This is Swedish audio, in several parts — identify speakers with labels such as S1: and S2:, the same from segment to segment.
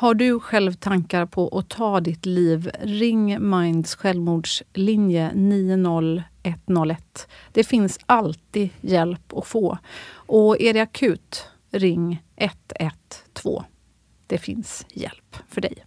S1: Har du själv tankar på att ta ditt liv? Ring Minds självmordslinje 90101. Det finns alltid hjälp att få. Och är det akut, ring 112. Det finns hjälp för dig.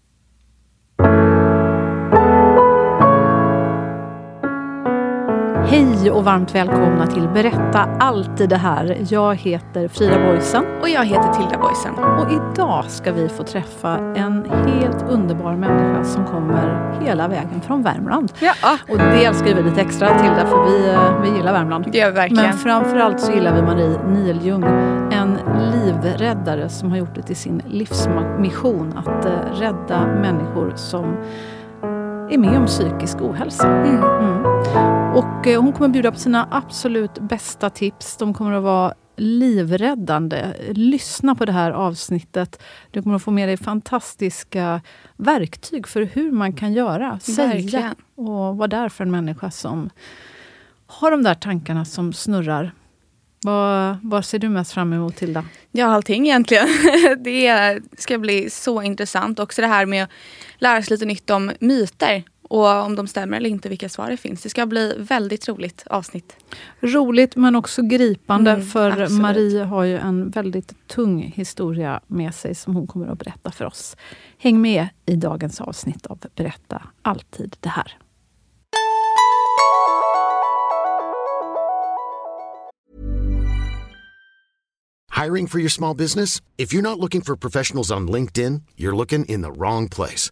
S1: Hej och varmt välkomna till Berätta alltid det här. Jag heter Frida Boysen.
S2: Och jag heter Tilda Boysen.
S1: Och idag ska vi få träffa en helt underbar människa som kommer hela vägen från Värmland.
S2: Ja.
S1: Och det älskar vi lite extra Tilda, för vi, eh, vi gillar Värmland.
S2: Det gör vi verkligen.
S1: Men framförallt så gillar vi Marie Niljung, en livräddare som har gjort det till sin livsmission att eh, rädda människor som är med om psykisk ohälsa.
S2: Mm.
S1: Mm. Och eh, hon kommer bjuda på sina absolut bästa tips. De kommer att vara livräddande. Lyssna på det här avsnittet. Du kommer att få med dig fantastiska verktyg för hur man kan göra, säga och vara där för en människa som har de där tankarna som snurrar. Vad, vad ser du mest fram emot, Tilda?
S2: Ja, allting egentligen. Det ska bli så intressant. Också det här med att lära sig lite nytt om myter. Och om de stämmer eller inte, vilka svar det finns. Det ska bli väldigt roligt avsnitt.
S1: Roligt men också gripande
S2: Mm,
S1: för
S2: absolut.
S1: Marie har ju en väldigt tung historia med sig som hon kommer att berätta för oss. Häng med i dagens avsnitt av Berätta alltid det här.
S3: Hiring for your small business? If you're not looking for professionals on LinkedIn, you're looking in the wrong place.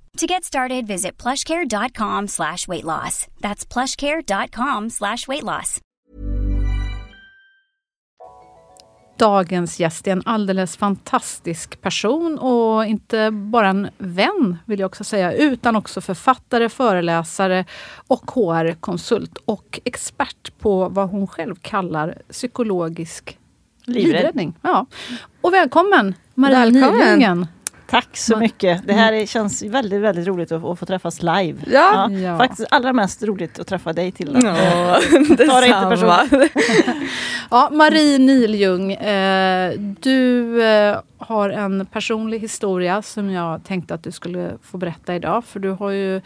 S4: To get started, visit plushcare.com slash weight loss. That's plushcare.com slash weight loss.
S1: Dagens gäst är en alldeles fantastisk person och inte bara en vän, vill jag också säga, utan också författare, föreläsare och HR-konsult och expert på vad hon själv kallar psykologisk
S5: Livrädd.
S1: livräddning. Ja. Och välkommen Maria
S2: Välkommen.
S5: Tack så
S1: Ma-
S5: mycket. Det här är, känns väldigt, väldigt roligt att, att få träffas live.
S2: Ja.
S1: Ja.
S5: Faktiskt allra mest roligt att träffa dig till.
S2: Ja,
S5: Ta det inte personligt.
S1: Ja, Marie Niljung, eh, du eh, har en personlig historia som jag tänkte att du skulle få berätta idag. För du har ju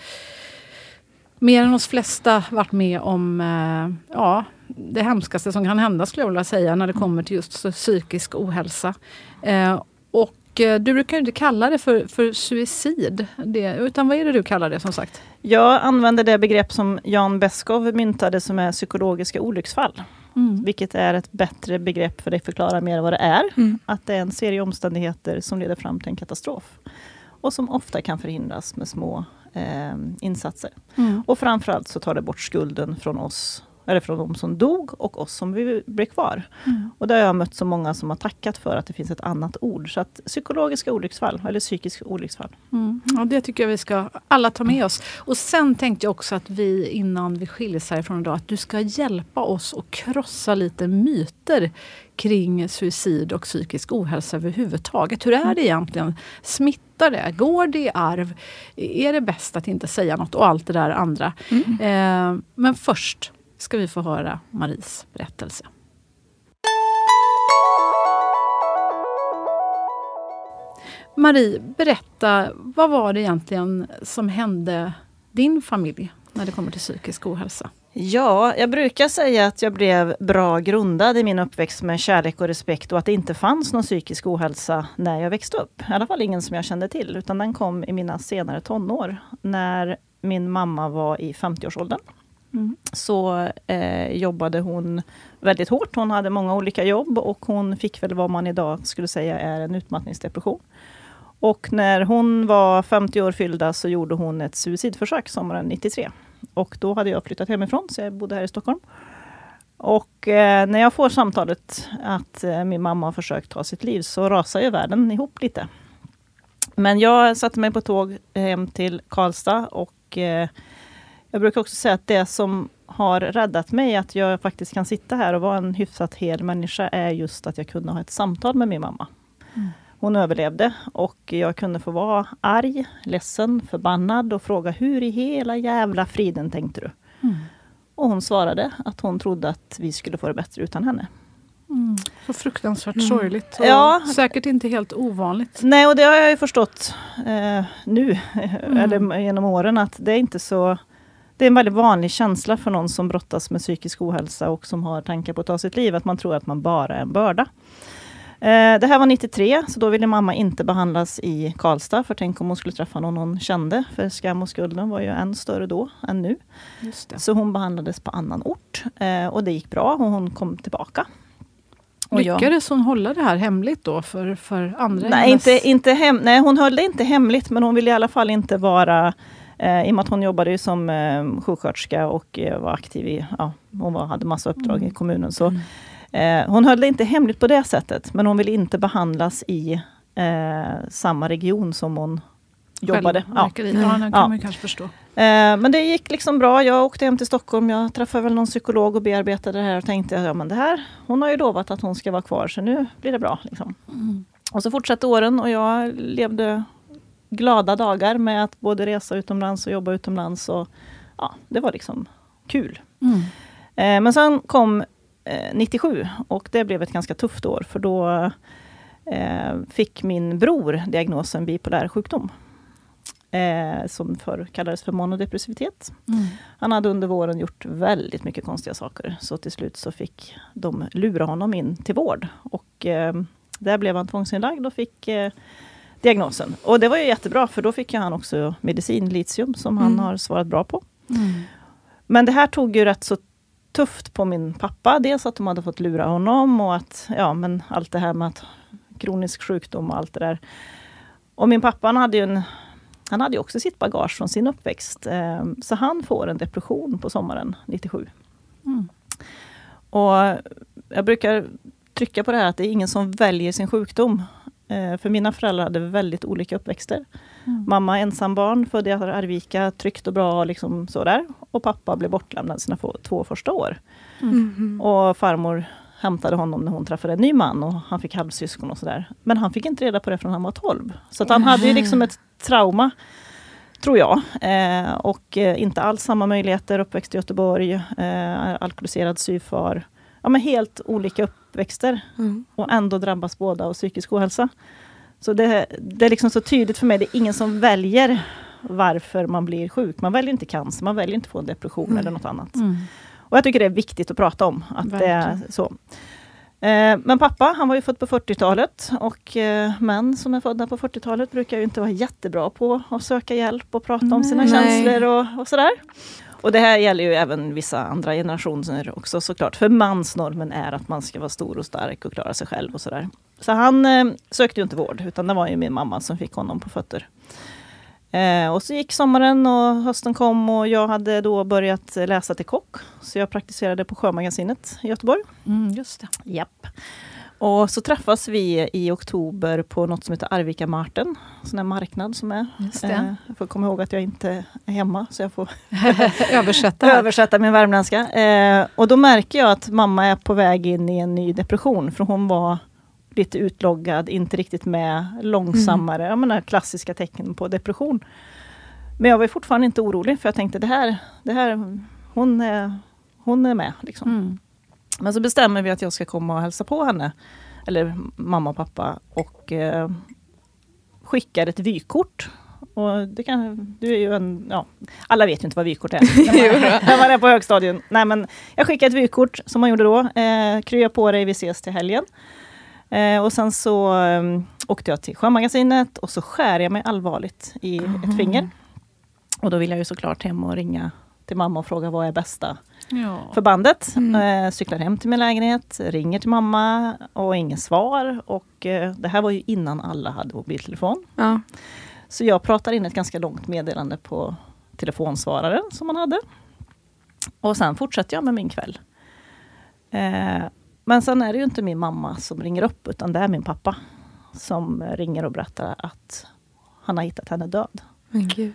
S1: mer än oss flesta varit med om eh, ja, det hemskaste som kan hända skulle jag vilja säga när det kommer till just psykisk ohälsa. Eh, och eh, du brukar inte kalla det för, för suicid, det, utan vad är det du kallar det som sagt?
S5: Jag använder det begrepp som Jan Beskow myntade som är psykologiska olycksfall.
S1: Mm.
S5: Vilket är ett bättre begrepp för att förklara mer vad det är.
S2: Mm.
S5: Att det är en serie omständigheter som leder fram till en katastrof. Och som ofta kan förhindras med små eh, insatser.
S1: Mm.
S5: Och framförallt så tar det bort skulden från oss, eller från de som dog och oss som vi blir kvar.
S1: Mm.
S5: Och där har jag mött så många som har tackat för att det finns ett annat ord. Så att psykologiska olycksfall, eller psykiska olycksfall.
S1: Mm. Ja, det tycker jag vi ska alla ta med oss. Och sen tänkte jag också att vi innan vi skiljs härifrån idag, att du ska hjälpa oss att krossa lite myter kring suicid och psykisk ohälsa överhuvudtaget. Hur är det egentligen? Smittar det? Går det i arv? Är det bäst att inte säga något? Och allt det där andra. Eh, men först ska vi få höra Maries berättelse. Marie, berätta, vad var det egentligen som hände din familj när det kommer till psykisk ohälsa?
S5: Ja, jag brukar säga att jag blev bra grundad i min uppväxt med kärlek och respekt och att det inte fanns någon psykisk ohälsa när jag växte upp. I alla fall ingen som jag kände till, utan den kom i mina senare tonår när min mamma var i 50-årsåldern mm. så eh, jobbade hon väldigt hårt. Hon hade många olika jobb och hon fick väl vad man idag skulle säga är en utmattningsdepression. Och när hon var 50 år fyllda så gjorde hon ett suicidförsök sommaren 93. Och då hade jag flyttat hemifrån, så jag bodde här i Stockholm. Och eh, när jag får samtalet att eh, min mamma har försökt ta sitt liv så rasar ju världen ihop lite. Men jag satte mig på tåg hem till Karlstad och eh, jag brukar också säga att det som har räddat mig, att jag faktiskt kan sitta här och vara en hyfsat hel människa, är just att jag kunde ha ett samtal med min mamma. Mm. Hon överlevde och jag kunde få vara arg, ledsen, förbannad och fråga hur i hela jävla friden tänkte du? Mm. Och hon svarade att hon trodde att vi skulle få det bättre utan henne.
S1: Mm. Så fruktansvärt mm. sorgligt. Och ja. Säkert inte helt ovanligt.
S5: Nej, och det har jag ju förstått eh, nu, mm. eller genom åren, att det är inte så... Det är en väldigt vanlig känsla för någon som brottas med psykisk ohälsa och som har tankar på att ta sitt liv, att man tror att man bara är en börda. Eh, det här var 93, så då ville mamma inte behandlas i Karlstad, för tänk om hon skulle träffa någon hon kände, för skam och skulden var ju än större då än nu. Så hon behandlades på annan ort eh, och det gick bra och hon kom tillbaka.
S1: Och Lyckades hon hålla det här hemligt då för, för andra?
S5: Nej, inte, inte hem, nej, hon höll det inte hemligt, men hon ville i alla fall inte vara Eh, I och med att hon jobbade ju som eh, sjuksköterska och eh, var aktiv i, ja, hon var, hade massa uppdrag mm. i kommunen. Så, mm. Eh, hon höll det inte hemligt på det sättet, men hon ville inte behandlas i eh, samma region som hon jobbade.
S1: Ja. Ja, det kan ja. man kanske förstå.
S5: Eh, men det gick liksom bra. Jag åkte hem till Stockholm. Jag träffade väl någon psykolog och bearbetade det här och tänkte ja, men det här, hon har ju lovat att hon ska vara kvar, så nu blir det bra. Liksom. Mm. Och så fortsatte åren och jag levde glada dagar med att både resa utomlands och jobba utomlands. Och, ja, det var liksom kul. Mm. Eh, men sen kom 97 och det blev ett ganska tufft år för då eh, fick min bror diagnosen bipolär sjukdom. Eh, som förr kallades för monodepressivitet. Mm. Han hade under våren gjort väldigt mycket konstiga saker. Så till slut så fick de lura honom in till vård. Och eh, där blev han tvångsinlagd och fick eh, diagnosen. Och det var ju jättebra för då fick han också medicin, litium, som mm. han har svarat bra på. Mm. Men det här tog ju rätt så tufft på min pappa. Dels att de hade fått lura honom och att, ja men allt det här med att kronisk sjukdom och allt det där. Och min pappa han hade ju en, han hade också sitt bagage från sin uppväxt. Eh, så han får en depression på sommaren 97. Mm. Och jag brukar trycka på det här att det är ingen som väljer sin sjukdom. Eh, för mina föräldrar hade väldigt olika uppväxter. Mm. Mamma ensambarn, född i Arvika, tryggt och bra liksom sådär. Och pappa blev bortlämnad sina två första år. Mm. Och farmor hämtade honom när hon träffade en ny man och han fick halvsyskon och sådär. Men han fick inte reda på det förrän han var 12. Så han hade ju liksom ett trauma, tror jag. Eh, och eh, inte alls samma möjligheter, uppväxt i Göteborg, eh, alkoholiserad syfar. Ja men helt olika uppväxter. Mm. Och ändå drabbas båda av psykisk ohälsa. Så det, det är liksom så tydligt för mig, det är ingen som väljer varför man blir sjuk. Man väljer inte cancer, man väljer inte få en depression mm. eller något annat. Mm. Och jag tycker det är viktigt att prata om. att det är så. Eh, men pappa, han var ju född på 40-talet och eh, män som är födda på 40-talet brukar ju inte vara jättebra på att söka hjälp och prata om sina Nej. känslor och, och sådär. Och det här gäller ju även vissa andra generationer också såklart. För mansnormen är att man ska vara stor och stark och klara sig själv och sådär. Så han eh, sökte ju inte vård, utan det var ju min mamma som fick honom på fötter. Eh, och så gick sommaren och hösten kom och jag hade då börjat läsa till kock. Så jag praktiserade på Sjömagasinet i Göteborg.
S1: Mm, just det.
S5: Japp. Och så träffas vi i oktober på något som heter Arvika Marten. Sån här marknad som är. Eh, jag får komma ihåg att jag inte är hemma, så jag får
S1: översätta.
S5: översätta min värmländska. Eh, och då märker jag att mamma är på väg in i en ny depression, för hon var lite utloggad, inte riktigt med, långsammare. Mm. Jag menar, klassiska tecken på depression. Men jag var fortfarande inte orolig, för jag tänkte det här, det här hon, är, hon är med. Liksom. Mm. Men så bestämmer vi att jag ska komma och hälsa på henne, eller mamma och pappa, och eh, skickar ett vykort. Och det kan, du är ju en, ja, alla vet ju inte vad vykort är. när, man, är på högstadiet. Nej, men jag skickar ett vykort som man gjorde då. Eh, krya på dig, vi ses till helgen. Eh, och sen så eh, åkte jag till Sjömagasinet och så skär jag mig allvarligt i mm. ett finger. Och då vill jag ju såklart hem och ringa till mamma och frågar vad är bästa
S1: Ja.
S5: förbandet.
S2: Mm.
S5: Eh, cyklar hem till min lägenhet, ringer till mamma och inget svar. Och eh, det här var ju innan alla hade mobiltelefon.
S2: Ja.
S5: Så jag pratar in ett ganska långt meddelande på telefonsvararen som man hade. Och sen fortsätter jag med min kväll. Eh, men sen är det ju inte min mamma som ringer upp, utan det är min pappa som ringer och berättar att han har hittat henne död.
S2: Men gud.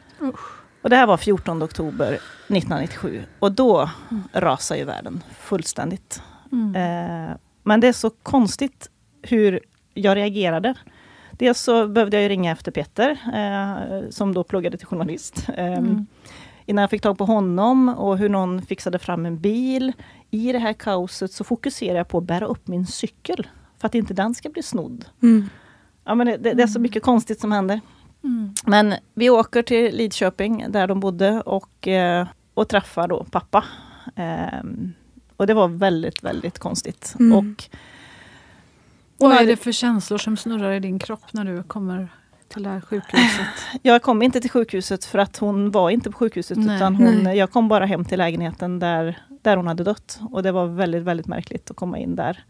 S5: Och det här var 14 oktober 1997 och då rasar ju världen fullständigt.
S1: Mm.
S5: Eh, men det är så konstigt hur jag reagerade. Dels så behövde jag ringa efter Peter, eh, som då pluggade till journalist. Eh,
S1: Mm.
S5: Innan jag fick tag på honom och hur någon fixade fram en bil. I det här kaoset så fokuserade jag på att bära upp min cykel, för att inte den ska bli snodd.
S2: Mm.
S5: Ja, men det, det, det är så mycket konstigt som händer.
S1: Mm.
S5: Men vi åker till Lidköping, där de bodde, och, eh, och träffar då pappa. Ehm, och det var väldigt, väldigt konstigt.
S2: Mm.
S5: Och
S1: Vad är det för känslor som snurrar i din kropp när du kommer till det här sjukhuset?
S5: jag kom inte till sjukhuset för att hon var inte på sjukhuset,
S1: Nej.
S5: utan hon,
S2: Nej.
S5: jag kom bara hem till lägenheten där, där hon hade dött. Och det var väldigt, väldigt märkligt att komma in där.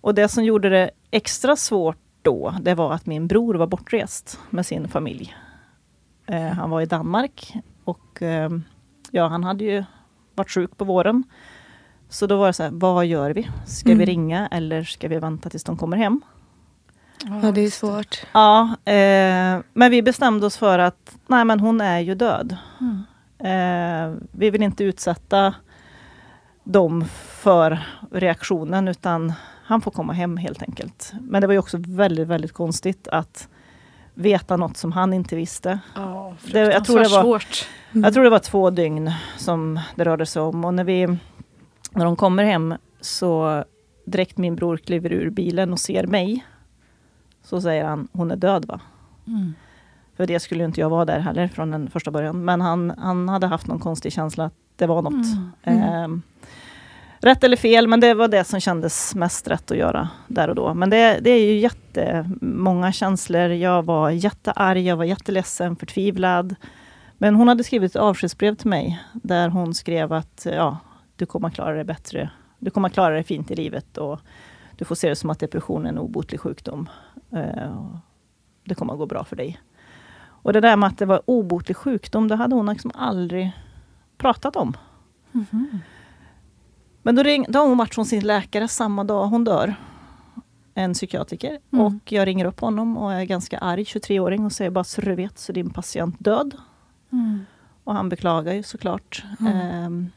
S5: Och det som gjorde det extra svårt då, det var att min bror var bortrest med sin familj. Eh, han var i Danmark och eh, ja, han hade ju varit sjuk på våren. Så då var det så här, vad gör vi? Ska vi
S2: Mm.
S5: ringa eller ska vi vänta tills de kommer hem?
S2: Ja, det är svårt.
S5: Ja, eh, men vi bestämde oss för att nej men hon är ju död.
S1: Mm.
S5: Eh, vi vill inte utsätta dem för reaktionen utan han får komma hem helt enkelt. Men det var ju också väldigt, väldigt konstigt att veta något som han inte visste.
S1: Ja,
S5: Det- jag tror det var-
S1: svårt.
S2: Mm.
S5: Jag tror det var två dygn som det rörde sig om och när, vi, när de kommer hem så direkt min bror kliver ur bilen och ser mig så säger han, hon är död va?
S1: Mm.
S5: För det skulle ju inte jag vara där heller från den första början. Men han, han hade haft någon konstig känsla att det var något.
S2: Mm.
S5: Ehm, rätt eller fel, men det var det som kändes mest rätt att göra där och då. Men det, det är ju jättemånga känslor. Jag var jättearg, jag var jätteledsen, förtvivlad. Men hon hade skrivit ett avskedsbrev till mig där hon skrev att ja, du kommer att klara dig bättre. Du kommer att klara dig fint i livet och du får se det som att depression är en obotlig sjukdom. Eh, det kommer att gå bra för dig. Och det där med att det var obotlig sjukdom, det hade hon liksom aldrig pratat om.
S1: Mhm.
S5: Men då, ring, då har hon varit hos sin läkare samma dag hon dör. En psykiatriker.
S1: Mm.
S5: Och jag ringer upp honom och är ganska arg, 23-åring, och säger bara så du vet så är din patient död.
S1: Mm.
S5: Och han beklagar ju såklart
S1: Mm.
S5: ehm,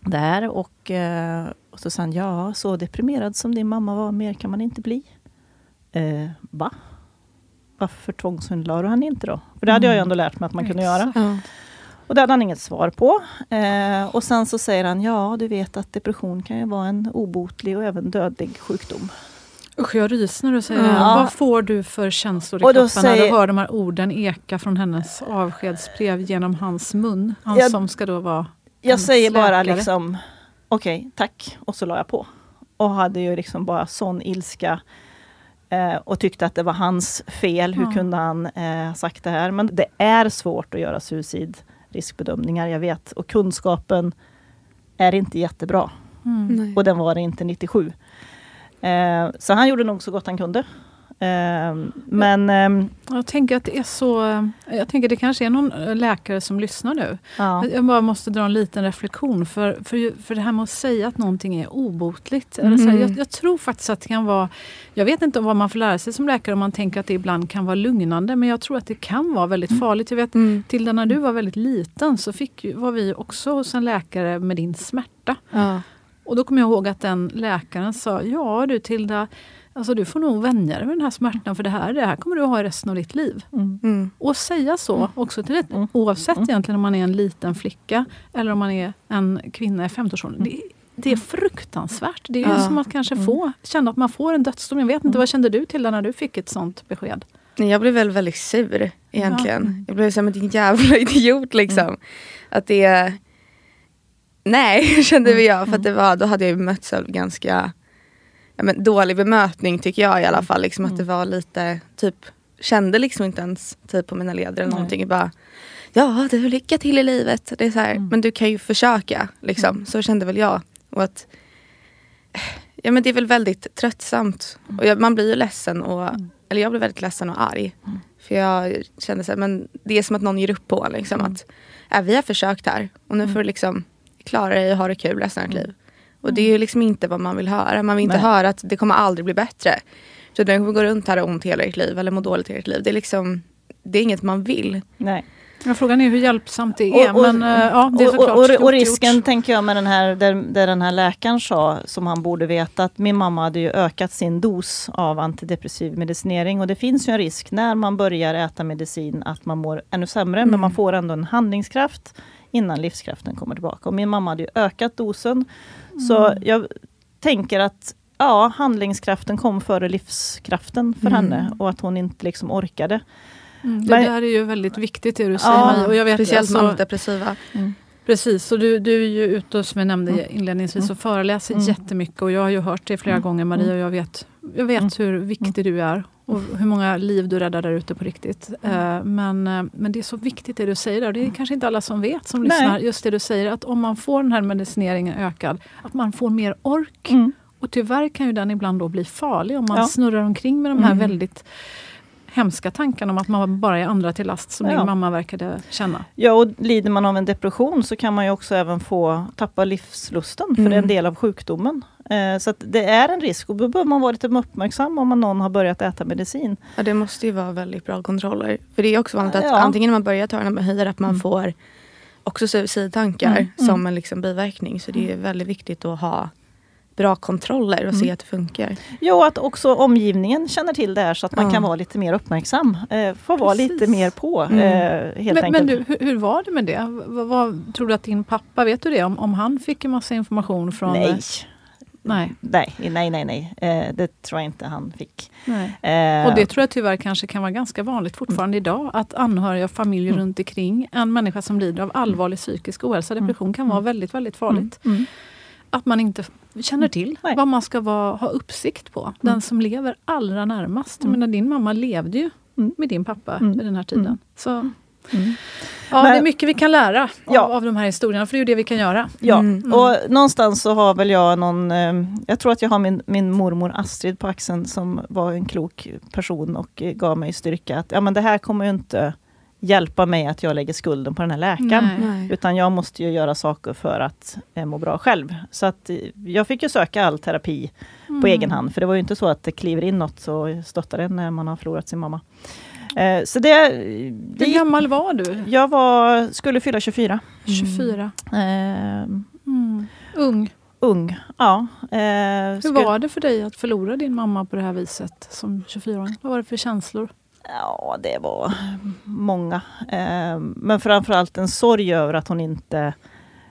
S5: där. Och, eh, och så sa han, ja, så deprimerad som din mamma var, mer kan man inte bli. Eh, va? Varför tvångshundlade du han inte då? För det hade jag ju ändå lärt mig att man kunde göra.
S2: Ja.
S5: Och det hade han inget svar på. Eh, och sen så säger han, ja du vet att depression kan ju vara en obotlig och även dödlig sjukdom.
S1: Usch, jag ryser när du säger
S2: Ja.
S1: det. Vad får du för känslor i kroppen när
S5: säger-
S1: du hör de här orden eka från hennes avskedsbrev genom hans mun? Han
S5: Jag-
S1: som ska då vara
S5: Jag säger bara
S1: läkare.
S5: liksom, okej, tack. Och så la jag på. Och hade ju liksom bara sån ilska. Eh, och tyckte att det var hans fel. Hur
S1: Ja.
S5: kunde han eh, sagt det här? Men det är svårt att göra suicidriskbedömningar, jag vet. Och kunskapen är inte jättebra.
S1: Mm.
S5: Och den var det inte 97. Eh, så han gjorde nog så gott han kunde. Eh, men ehm,
S1: Jag tänker att det är så... Jag tänker det kanske är någon eh, läkare som lyssnar nu.
S5: ja.
S1: Jag bara måste dra en liten reflektion. För, för, för det här med att säga att någonting är obotligt. Eller så här,
S2: Mm.
S1: jag, jag tror faktiskt att det kan vara... Jag vet inte vad man får lära sig som läkare om man tänker att det ibland kan vara lugnande. Men jag tror att det kan vara väldigt farligt. Jag vet
S2: Mm.
S1: Tilda, när du var väldigt liten så fick, var vi också hos en läkare med din smärta.
S2: Ja.
S1: Och då kommer jag ihåg att den läkaren sa, ja du Tilda, alltså du får nog vänja dig med den här smärtan för det här, det här kommer du ha i resten av ditt liv.
S5: Mm.
S2: Mm.
S1: Och säga så också till ett,
S5: Mm.
S1: oavsett
S5: Mm.
S1: egentligen om man är en liten flicka eller om man är en kvinna i 50-årsåldern. Det, det är fruktansvärt. Det är ju
S2: Ja.
S1: som att kanske
S5: Mm.
S1: få känna att man får en dödsdom. Jag vet inte,
S5: Mm.
S1: vad kände du till när du fick ett sånt besked?
S2: Nej, Jag blev väl väldigt sur egentligen.
S1: Ja.
S2: Jag blev som din jävla idiot liksom. Att det... Nej, kände vi jag. För att det var, då hade jag ju mötts av ganska men, dålig bemötning tycker jag i alla fall. Liksom, Att det var lite typ kände liksom inte ens typ på mina leder eller någonting. Bara, ja, du lycka till i livet. Det är så här,
S1: Mm.
S2: Men du kan ju försöka. Liksom. Så kände väl jag. Och att, ja, men det är väl väldigt tröttsamt.
S1: Mm.
S2: Och jag, man blir ju ledsen. Och, Eller jag blev väldigt ledsen och arg.
S1: Mm.
S2: För jag kände så här, men det är som att någon ger upp på liksom,
S1: Mm.
S2: att äh, vi har försökt här. Och nu får du liksom klara dig och ha det kul resten av ditt liv. Och det är ju liksom inte vad man vill höra. Man vill inte
S5: Nej.
S2: höra att det kommer aldrig bli bättre. Så du kommer gå runt här och ont hela ditt liv. Eller må dåligt hela ditt liv. Det är liksom det är inget man vill.
S5: Nej.
S1: Ja, frågan är hur hjälpsamt det är.
S5: Och- och-
S1: men eh, ja, det är
S5: och,
S1: såklart
S5: och, och,
S1: gjort,
S5: och risken
S1: gjort.
S5: tänker jag med den här, där, där den här läkaren sa, som han borde veta, att min mamma hade ju ökat sin dos av antidepressiv medicinering. Och det finns ju en risk när man börjar äta medicin att man mår ännu sämre, men
S1: Mm.
S5: man får ändå en handlingskraft innan livskraften kommer tillbaka. Och min mamma hade ju ökat dosen. Så
S1: Mm.
S5: jag tänker att ja, handlingskraften kom före livskraften för
S1: Mm.
S5: henne och att hon inte liksom orkade.
S1: Mm, det
S5: Men-
S1: där är ju väldigt viktigt det du säger
S5: Ja,
S1: Marie. Och jag vet,
S2: Speciellt
S1: alltså,
S2: med antidepressiva.
S1: Precis, så du, du är ju ute som jag nämnde inledningsvis och föreläser
S5: Mm.
S1: jättemycket och jag har ju hört det flera gånger Maria och jag vet, jag vet
S5: Mm.
S1: hur viktig du är och hur många liv du räddar där ute på riktigt. Eh, men, eh, men det är så viktigt det du säger där. Det är kanske inte alla som vet som
S5: Nej.
S1: lyssnar. Just det du säger att om man får den här medicineringen ökad, att man får mer ork.
S5: Mm.
S1: Och tyvärr kan ju den ibland då bli farlig om man
S5: Ja.
S1: snurrar omkring med de här
S5: Mm.
S1: väldigt hemska tankarna om att man bara är andra till last som
S5: Ja.
S1: din mamma verkade känna.
S5: Ja, och lider man av en depression så kan man ju också även få tappa livslusten, för det är en
S2: Mm.
S5: del av sjukdomen. Eh, så att det är en risk och då behöver man vara lite uppmärksam om man någon har börjat äta medicin.
S2: Ja, det måste ju vara väldigt bra kontroller. För det är också vanligt att
S5: Ja.
S2: antingen när man börjar ta den här att man
S5: Mm.
S2: får också suicidtankar
S5: Mm.
S2: som en liksom biverkning. Så det är väldigt viktigt att ha bra kontroller och se
S5: Mm.
S2: att det funkar.
S5: Jo, att också omgivningen känner till det här så att man
S2: Ja.
S5: kan vara lite mer uppmärksam. Eh, få vara
S1: Precis.
S5: lite mer på,
S2: Mm.
S5: eh, helt
S1: Men,
S5: enkelt.
S1: men du, hur, hur var det med det? Vad, vad, tror du att din pappa, vet du det? Om, om han fick en massa information från...
S5: nej.
S1: Nej.
S5: Nej, nej, nej, nej. Eh, det tror jag inte han fick. Eh,
S1: Och det tror jag tyvärr kanske kan vara ganska vanligt fortfarande idag. Att anhöriga och familjer
S5: Mm.
S1: runt omkring en människa som lider av allvarlig psykisk ohälsa, depression, kan vara väldigt, väldigt farligt.
S5: Mm. Mm.
S1: Att man inte känner till
S5: Nej.
S1: vad man ska vara, ha uppsikt på. Den som lever allra närmast. Jag
S5: Mm.
S1: menar, din mamma levde ju
S5: Mm.
S1: med din pappa
S5: Mm.
S1: vid den här tiden.
S5: Mm.
S1: Så
S5: Mm.
S1: ja,
S5: Men-
S1: det är mycket vi kan lära av,
S5: Ja.
S1: av de här historierna, för det är ju det vi kan göra.
S5: Ja,
S2: Mm.
S5: och någonstans så har väl jag någon, eh, jag tror att jag har min, min mormor Astrid på axeln som var en klok person och gav mig styrka att ja, men det här kommer ju inte hjälpa mig att jag lägger skulden på den här läkaren.
S1: Nej.
S2: Nej.
S5: Utan jag måste ju göra saker för att eh, må bra själv. Så att eh, jag fick ju söka all terapi
S1: Mm.
S5: på egen hand. För det var ju inte så att det kliver in något och stöttar en när man har förlorat sin mamma. Eh, så det, det
S1: Hur gammal var du?
S5: jag var, skulle fylla 24.
S1: 24.
S5: Eh,
S1: Mm. Ung.
S5: ung, ja. Eh,
S1: Hur
S5: skulle-
S1: var det för dig att förlora din mamma på det här viset som 24-åring? Vad var det för känslor?
S5: Ja, det var många. Eh, men framförallt en sorg över att hon inte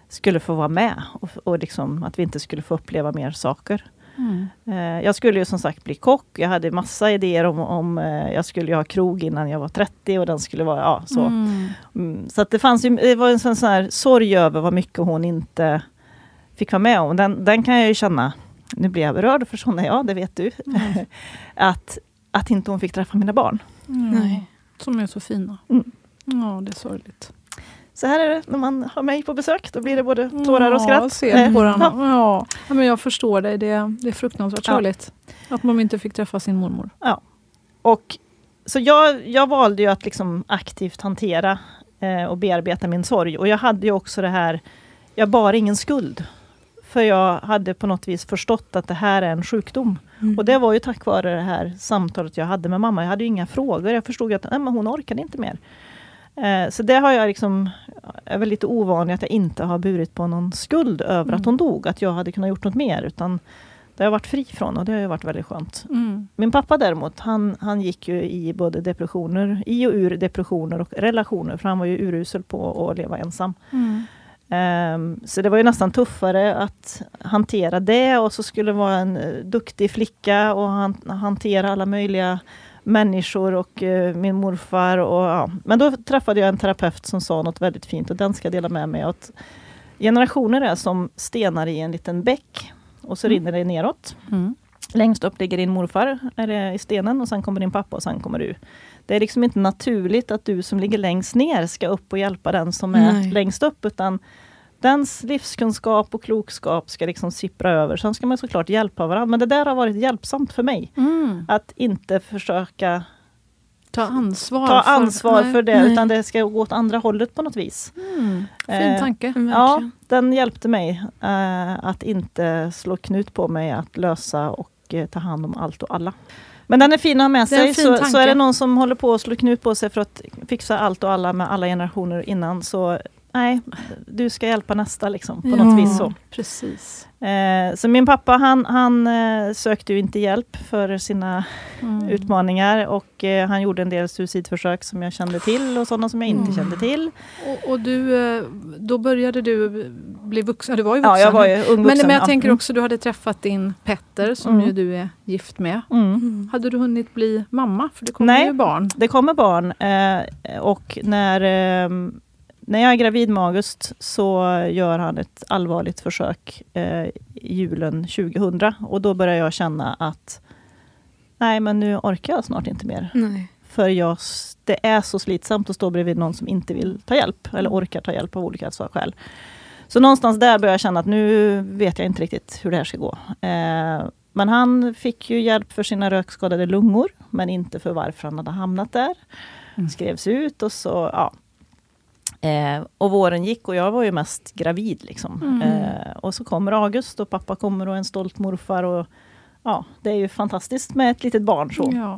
S5: skulle få vara med och, och liksom att vi inte skulle få uppleva mer saker.
S1: Mm.
S5: Eh, jag skulle ju som sagt bli kock. Jag hade massa idéer om, om eh, jag skulle ha krog innan jag var 30 och den skulle vara, ja så.
S1: Mm.
S5: Mm, så att det fanns ju, det var en sån, sån här sorg över vad mycket hon inte fick vara med om. Den, den kan jag ju känna, nu blir jag berörd för sån är jag, det vet du.
S1: Mm.
S5: att, att inte hon fick träffa mina barn.
S1: Mm.
S2: Nej.
S1: Som är så fina.
S5: Mm.
S1: Ja, det är sorgligt.
S5: Så här är det när man har mig på besök, då blir det både tårar och
S1: Ja,
S5: skratt.
S1: jag ser på
S5: Eh,
S1: den.
S5: ja.
S1: Ja. Ja, men jag förstår dig. Det, det är fruktansvärt
S5: Ja.
S1: sorgligt. Att man inte fick träffa sin mormor.
S5: Och, så jag, jag valde ju att liksom aktivt hantera eh, och bearbeta min sorg. Och jag hade ju också det här, jag bar ingen skuld. För jag hade på något vis förstått att det här är en sjukdom.
S2: Mm.
S5: Och det var ju tack vare det här samtalet jag hade med mamma. Jag hade inga frågor. Jag förstod att nej, men hon orkade inte mer. Eh, så det har jag liksom, är väl lite ovanligt att jag inte har burit på någon skuld över
S1: Mm.
S5: att hon dog. Att jag hade kunnat gjort något mer. Utan det har jag varit fri från och det har ju varit väldigt skönt.
S1: Mm.
S5: Min pappa däremot, han, han gick ju i både depressioner, i och ur depressioner och relationer. För han var ju urusel på att leva ensam.
S1: Mm.
S5: Ehm, så det var ju nästan tuffare att hantera det och så skulle vara en eh, duktig flicka och han, hantera alla möjliga människor och eh, min morfar. Och, ja. Men då träffade jag en terapeut som sa något väldigt fint och den ska jag dela med mig. Att generationer är som stenar i en liten bäck och så
S1: Mm.
S5: rinner det neråt.
S1: Mm.
S5: Längst upp ligger din morfar eller i stenen och sen kommer din pappa och sen kommer du. Det är liksom inte naturligt att du som ligger längst ner ska upp och hjälpa den som är
S2: Nej.
S5: längst upp, utan dens livskunskap och klokskap ska liksom sippra över. Sen ska man såklart hjälpa varandra, men det där har varit hjälpsamt för mig.
S1: Mm.
S5: Att inte försöka
S1: Ta ansvar.
S5: ta
S1: för-
S5: ansvar
S1: Nej.
S5: för det,
S2: Nej.
S5: utan det ska gå åt andra hållet på något vis.
S1: Mm. Fin
S5: Eh,
S1: tanke.
S2: Mm,
S5: Ja, den hjälpte mig eh, att inte slå knut på mig att lösa och eh, ta hand om allt och alla. Men den är fin att ha med sig. Så, så är det någon som håller på att slå knut på sig för att fixa allt och alla med alla generationer innan, så nej, du ska hjälpa nästa liksom, på något vis. Så.
S1: Precis.
S5: Eh, så min pappa han, han eh, sökte ju inte hjälp för sina
S1: Mm.
S5: utmaningar och eh, han gjorde en del suicidförsök som jag kände till och sådana som jag inte
S1: Mm.
S5: kände till.
S1: Och, och du, eh, då började du bli vuxen. Du var ju vuxen.
S5: Ja, jag var ju ung
S1: men,
S5: vuxen,
S1: men jag
S5: ja.
S1: tänker
S5: Mm.
S1: också, du hade träffat din Petter som
S5: Mm.
S1: ju du är gift med.
S5: Mm.
S2: Mm.
S1: Hade du hunnit bli mamma? För det kommer ju barn.
S5: Det kommer barn eh, och när, eh, när jag är gravid med August så gör han ett allvarligt försök eh, julen 2000 och då börjar jag känna att nej men nu orkar jag snart inte mer.
S2: Nej.
S5: För jag, det är så slitsamt att stå bredvid någon som inte vill ta hjälp eller orkar ta hjälp av olika skäl. Så någonstans där börjar jag känna att nu vet jag inte riktigt hur det här ska gå. Eh, men han fick ju hjälp för sina rökskadade lungor, men inte för varför han hade hamnat där.
S1: Mm.
S5: Skrevs ut och så, ja. Eh, och våren gick och jag var ju mest gravid. Liksom.
S1: Mm.
S5: Eh, och så kommer August och pappa kommer och en stolt morfar. Och, ja, det är ju fantastiskt med ett litet barn. Så.
S1: Ja.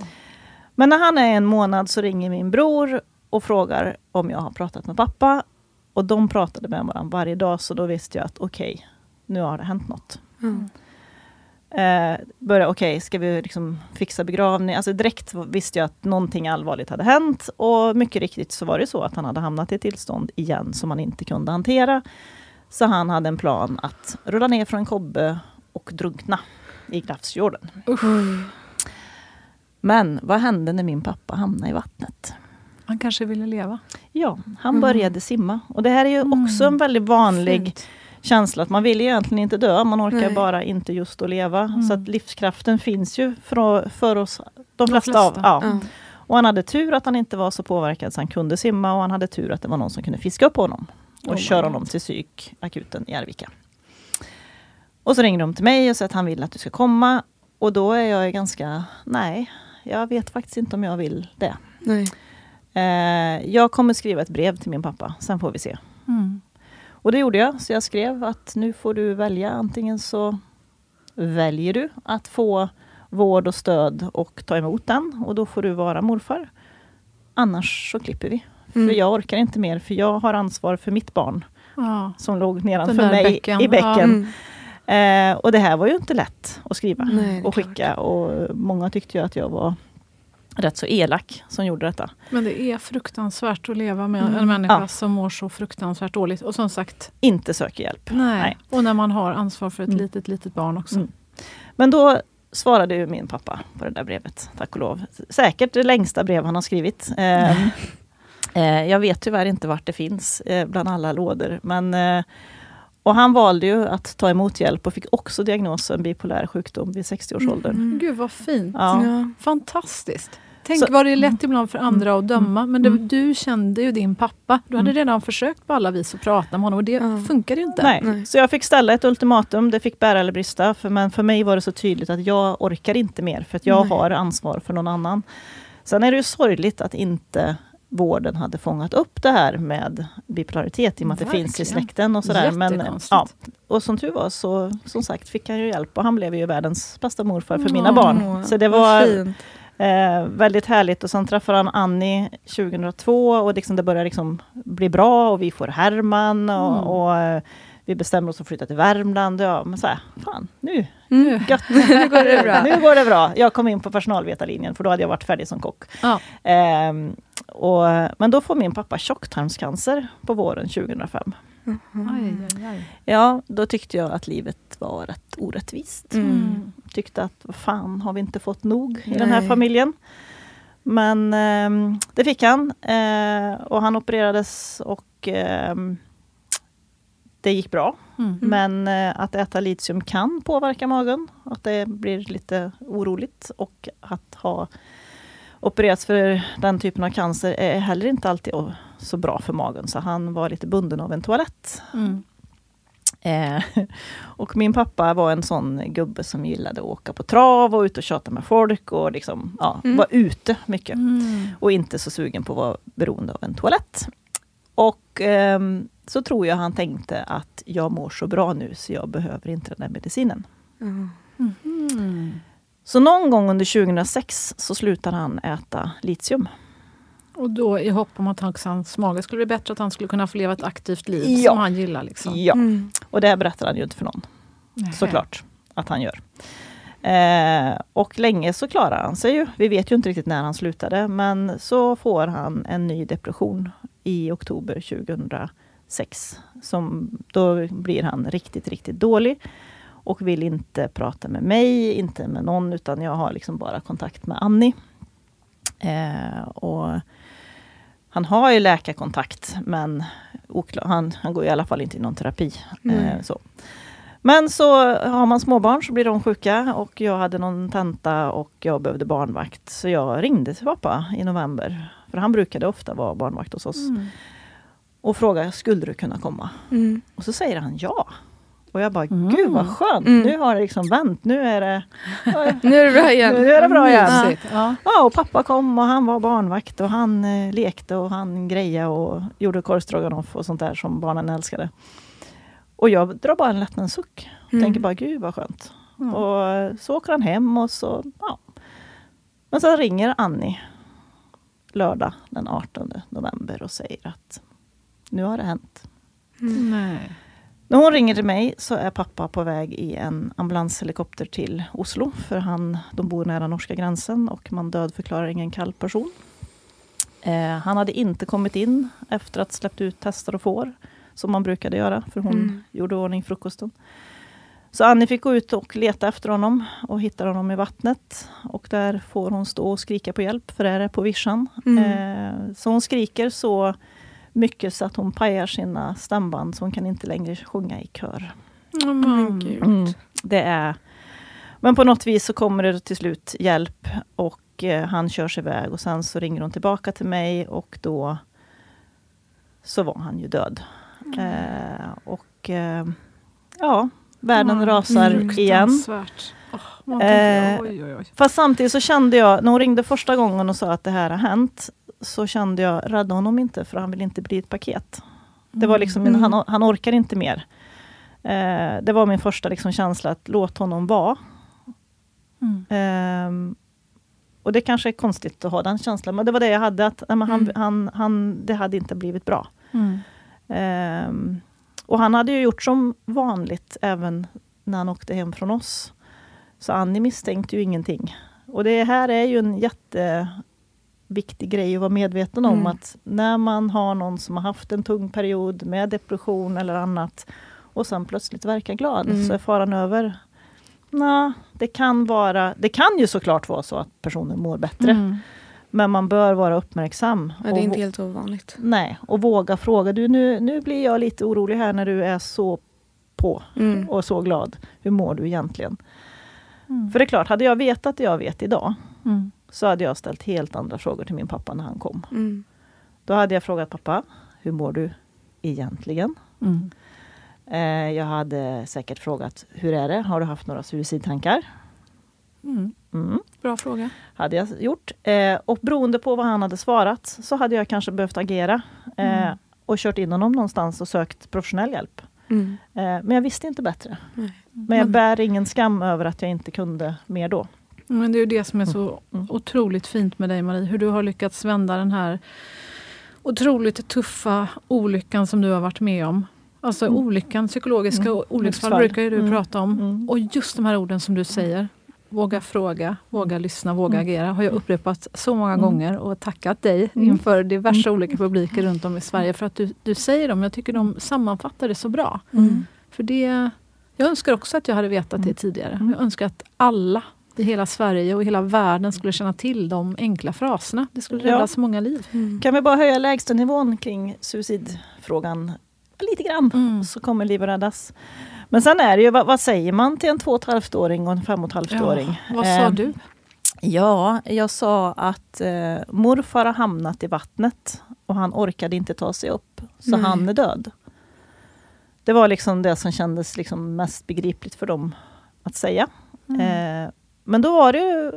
S5: Men när han är en månad så ringer min bror och frågar om jag har pratat med pappa. Och de pratade med varandra varje dag, så då visste jag att okej, nu har det hänt något.
S2: Mm.
S5: Eh, börja, okej, ska vi liksom fixa begravning? Alltså direkt visste jag att någonting allvarligt hade hänt. Och mycket riktigt så var det så att han hade hamnat i ett tillstånd igen som han inte kunde hantera. Så han hade en plan att rulla ner från en kobbe och drunkna i Glafsfjorden. Men vad hände när min pappa hamnade i vattnet?
S1: Han kanske ville leva.
S5: Ja, han
S2: Mm.
S5: började simma. Och det här är ju
S1: Mm.
S5: också en väldigt vanlig
S1: Fint.
S5: Känsla att man vill egentligen inte dö, man orkar
S2: Nej.
S5: bara inte just att leva.
S1: Mm.
S5: Så att livskraften finns ju för, för oss, de,
S1: De
S5: flesta. Av,
S1: flesta.
S5: ja.
S2: Ja.
S5: Och han hade tur att han inte var så påverkad så han kunde simma och han hade tur att det var någon som kunde fiska upp honom och
S1: Oh
S5: köra honom till psykakuten i Arvika. Och så ringer de till mig och säger att han vill att du ska komma. Och då är jag ganska, nej, jag vet faktiskt inte om jag vill det.
S2: Nej.
S5: Eh, jag kommer skriva ett brev till min pappa, sen får vi se.
S1: Mm.
S5: Och det gjorde jag, så jag skrev att nu får du välja. Antingen så väljer du att få vård och stöd och ta emot den och då får du vara morfar. Annars så klipper vi.
S2: Mm.
S5: För jag orkar inte mer, för jag har ansvar för mitt barn
S1: Ja.
S5: som låg nedanför mig
S1: bäcken,
S5: i
S1: ja.
S5: bäcken.
S2: Mm.
S5: Eh, och det här var ju inte lätt att skriva
S2: Nej,
S5: och
S2: klart.
S5: skicka. Och många tyckte ju att jag var rätt så elak som gjorde detta.
S1: Men det är fruktansvärt att leva med
S2: Mm.
S1: en människa
S5: Ja.
S1: som mår så fruktansvärt dåligt. Och som sagt,
S5: Inte söker hjälp.
S1: nej.
S5: Nej.
S1: Och när man har ansvar för ett
S5: Mm.
S1: litet, litet barn också.
S5: Mm. Men då svarade ju min pappa på det där brevet, tack och lov. Säkert det längsta brev han har skrivit. Eh, eh, jag vet tyvärr inte vart det finns eh, bland alla lådor. Men, eh, och han valde ju att ta emot hjälp och fick också diagnosen bipolär sjukdom vid 60-årsåldern.
S2: Mm.
S1: Gud vad fint.
S5: Ja.
S2: Ja.
S1: Fantastiskt. Tänk
S5: Så-
S1: vad det är lätt ibland för andra att döma. Men det,
S5: Mm.
S1: du kände ju din pappa. Du hade
S5: Mm.
S1: redan försökt på alla vis att prata med honom och det
S2: Ja.
S1: funkade ju inte.
S5: Nej.
S2: Nej.
S5: Så jag fick ställa ett ultimatum, det fick bära eller brista. För, men för mig var det så tydligt att jag orkar inte mer, för att jag
S2: Nej.
S5: har ansvar för någon annan. Sen är det ju sorgligt att inte vården hade fångat upp det här med bipolaritet i och med att det finns i släkten och sådär. Men, ja, och som tur var så som sagt fick han ju hjälp och han blev ju världens bästa morfar för mina barn. Så det var
S2: fint.
S5: Eh, väldigt härligt och sen träffade han Annie 2002 och liksom det börjar liksom bli bra och vi får Herman och,
S1: Mm.
S5: och eh, vi bestämmer oss för att flytta till Värmland. Ja, men så här, fan, nu,
S2: Mm.
S5: gött.
S2: Nu går det bra.
S5: nu går det bra. Jag kom in på personalvetarlinjen för då hade jag varit färdig som kock.
S1: Ja.
S5: Ehm, och, men då får min pappa tjocktarmscancer på våren 2005.
S1: Aj, aj, aj.
S5: Ja, då tyckte jag att livet var rätt orättvist.
S2: Mm.
S5: Tyckte att vad fan, har vi inte fått nog i den här
S2: Nej.
S5: familjen? Men ehm, det fick han. Eh, och han opererades och ehm, det gick bra.
S1: Mm.
S5: Men eh, att äta litium kan påverka magen, att det blir lite oroligt och att ha opererats för den typen av cancer är heller inte alltid så bra för magen. Så han var lite bunden av en toalett.
S1: Mm.
S5: Eh, och min pappa var en sån gubbe som gillade att åka på trav och ut och tjata med folk och liksom, ja,
S2: Mm.
S5: var ute mycket.
S1: Mm.
S5: Och inte så sugen på att vara beroende av en toalett. Och ehm, så tror jag han tänkte att jag mår så bra nu så jag behöver inte den där medicinen.
S1: Mm.
S5: Så någon gång under 2006 så slutade han äta litium.
S1: Och då i hopp om att hans, mage skulle bli bättre, att han skulle kunna få leva ett aktivt liv
S5: Ja.
S1: som han gillar. Liksom.
S5: Ja,
S2: Mm.
S5: och det här berättar han ju inte för någon.
S1: Nähä.
S5: såklart att han gör. Eh, och länge så klarar han sig ju. Vi vet ju inte riktigt när han slutade, men så får han en ny depression i oktober 2006. Som, då blir han riktigt, riktigt dålig och vill inte prata med mig, inte med någon, utan jag har liksom bara kontakt med Annie. Eh, och han har ju läkarkontakt, men oklar, han, han går i alla fall inte i någon terapi. Eh,
S2: Mm.
S5: så. Men så har man småbarn så blir de sjuka och jag hade någon tenta och jag behövde barnvakt. Så jag ringde till pappa i november, för han brukade ofta vara barnvakt hos oss.
S1: Mm.
S5: Och frågade, skulle du kunna komma?
S2: Mm.
S5: Och så säger han ja. Och jag bara,
S1: Mm.
S5: gud vad skönt,
S2: Mm.
S5: nu har det liksom vänt. Nu är det,
S2: Nu är det bra igen.
S5: nu är det bra igen.
S1: Ja.
S5: Ja, och pappa kom och han var barnvakt och han eh, lekte och han grejade och gjorde korvstroganoff och sånt där som barnen älskade. Och jag drar bara en lättnadens suck.
S2: Mm.
S5: Tänker bara, gud vad skönt.
S1: Mm.
S5: Och så åker han hem och så, ja. Men sen ringer Annie lördag den 18 november och säger att nu har det hänt.
S1: Nej.
S5: När hon ringer till mig så är pappa på väg i en ambulanshelikopter till Oslo. För han, de bor nära norska gränsen och man dödförklarar ingen kall person. Eh, han hade inte kommit in efter att släppt ut hästar och får. Som man brukade göra, för hon
S2: Mm.
S5: gjorde i ordning frukosten. Så Annie fick gå ut och leta efter honom och hittar honom i vattnet. Och där får hon stå och skrika på hjälp, för det är på vischan.
S2: Mm.
S5: Eh, så hon skriker så mycket så att hon pajar sina stämband så hon kan inte längre sjunga i kör.
S2: Gud.
S5: Mm. Det är... Men på något vis så kommer det till slut hjälp och eh, han körs iväg och sen så ringer hon tillbaka till mig och då så var han ju död. Eh, och eh, ja, världen
S1: Ja,
S5: rasar igen.
S1: Åh, man tänker,
S5: Eh,
S1: oj, oj, oj.
S5: Fast samtidigt så kände jag, när hon ringde första gången och sa att det här har hänt, så kände jag, rädda honom inte för han vill inte bli ett paket. Det var liksom, min,
S2: Mm.
S5: han, han orkar inte mer. Eh, det var min första liksom känsla, att låt honom vara.
S1: Mm.
S5: Ehm, och det kanske är konstigt att ha den känslan, men det var det jag hade, att nej, han,
S2: Mm.
S5: han, han, det hade inte blivit bra.
S1: Mm.
S5: Ehm, och han hade ju gjort som vanligt även när han åkte hem från oss. Så Annie misstänkte ju ingenting. Och det här är ju en jätteviktig grej att vara medveten om.
S2: Mm.
S5: Att när man har någon som har haft en tung period med depression eller annat och sen plötsligt verkar glad
S2: Mm.
S5: så är faran över. Nå, det kan vara, det kan ju såklart vara så att personen mår bättre.
S1: Mm.
S5: Men man bör vara uppmärksam.
S2: Ja, det är inte helt ovanligt.
S5: Nej, och våga fråga. Du, nu, nu blir jag lite orolig här när du är så på
S2: Mm.
S5: och så glad. Hur mår du egentligen?
S1: Mm.
S5: För det är klart, hade jag vetat det jag vet idag
S1: Mm.
S5: Så hade jag ställt helt andra frågor till min pappa när han kom.
S2: Mm.
S5: Då hade jag frågat pappa, hur mår du egentligen?
S1: Mm.
S5: Eh, jag hade säkert frågat, hur är det? Har du haft några suicidtankar?
S1: Mm.
S5: Mm.
S1: Bra fråga.
S5: hade jag gjort. Eh, och beroende på vad han hade svarat så hade jag kanske behövt agera. Eh,
S1: Mm.
S5: Och kört in honom någonstans och sökt professionell hjälp.
S2: Mm.
S5: Eh, men jag visste inte bättre. Men jag bär ingen skam över att jag inte kunde mer då.
S1: Men det är ju det som är så
S5: Mm.
S1: otroligt fint med dig Marie. Hur du har lyckats vända den här otroligt tuffa olyckan som du har varit med om. Alltså
S5: Mm.
S1: olyckan, psykologiska
S5: Mm.
S1: olycksfall brukar ju du
S5: Mm.
S1: prata om.
S5: Mm.
S1: Och just de här orden som du säger. Våga fråga, våga lyssna, våga
S5: Mm.
S1: agera. Har jag upprepat så många
S5: Mm.
S1: gånger och tackat dig
S5: Mm.
S1: inför diverse olika publiker runt om i Sverige för att du, du säger dem. Jag tycker de sammanfattar det så bra.
S5: Mm.
S1: För det, jag önskar också att jag hade vetat det tidigare.
S5: Mm.
S1: Jag önskar att alla hela Sverige och hela världen skulle känna till de enkla fraserna. Det skulle rädda
S5: Ja.
S1: så många liv.
S2: Mm.
S5: Kan vi bara höja lägstanivån kring suicidfrågan lite grann,
S1: Mm.
S5: så kommer liv att räddas. Men sen är det ju, vad, vad säger man till en två och ett halvt-åring och en fem och ett halvt-åring?
S1: Vad sa
S5: Eh,
S1: du?
S5: Ja, jag sa att eh, morfar har hamnat i vattnet och han orkade inte ta sig upp, så
S2: Nej.
S5: han är död. Det var liksom det som kändes liksom mest begripligt för dem att säga. Eh, men då var det ju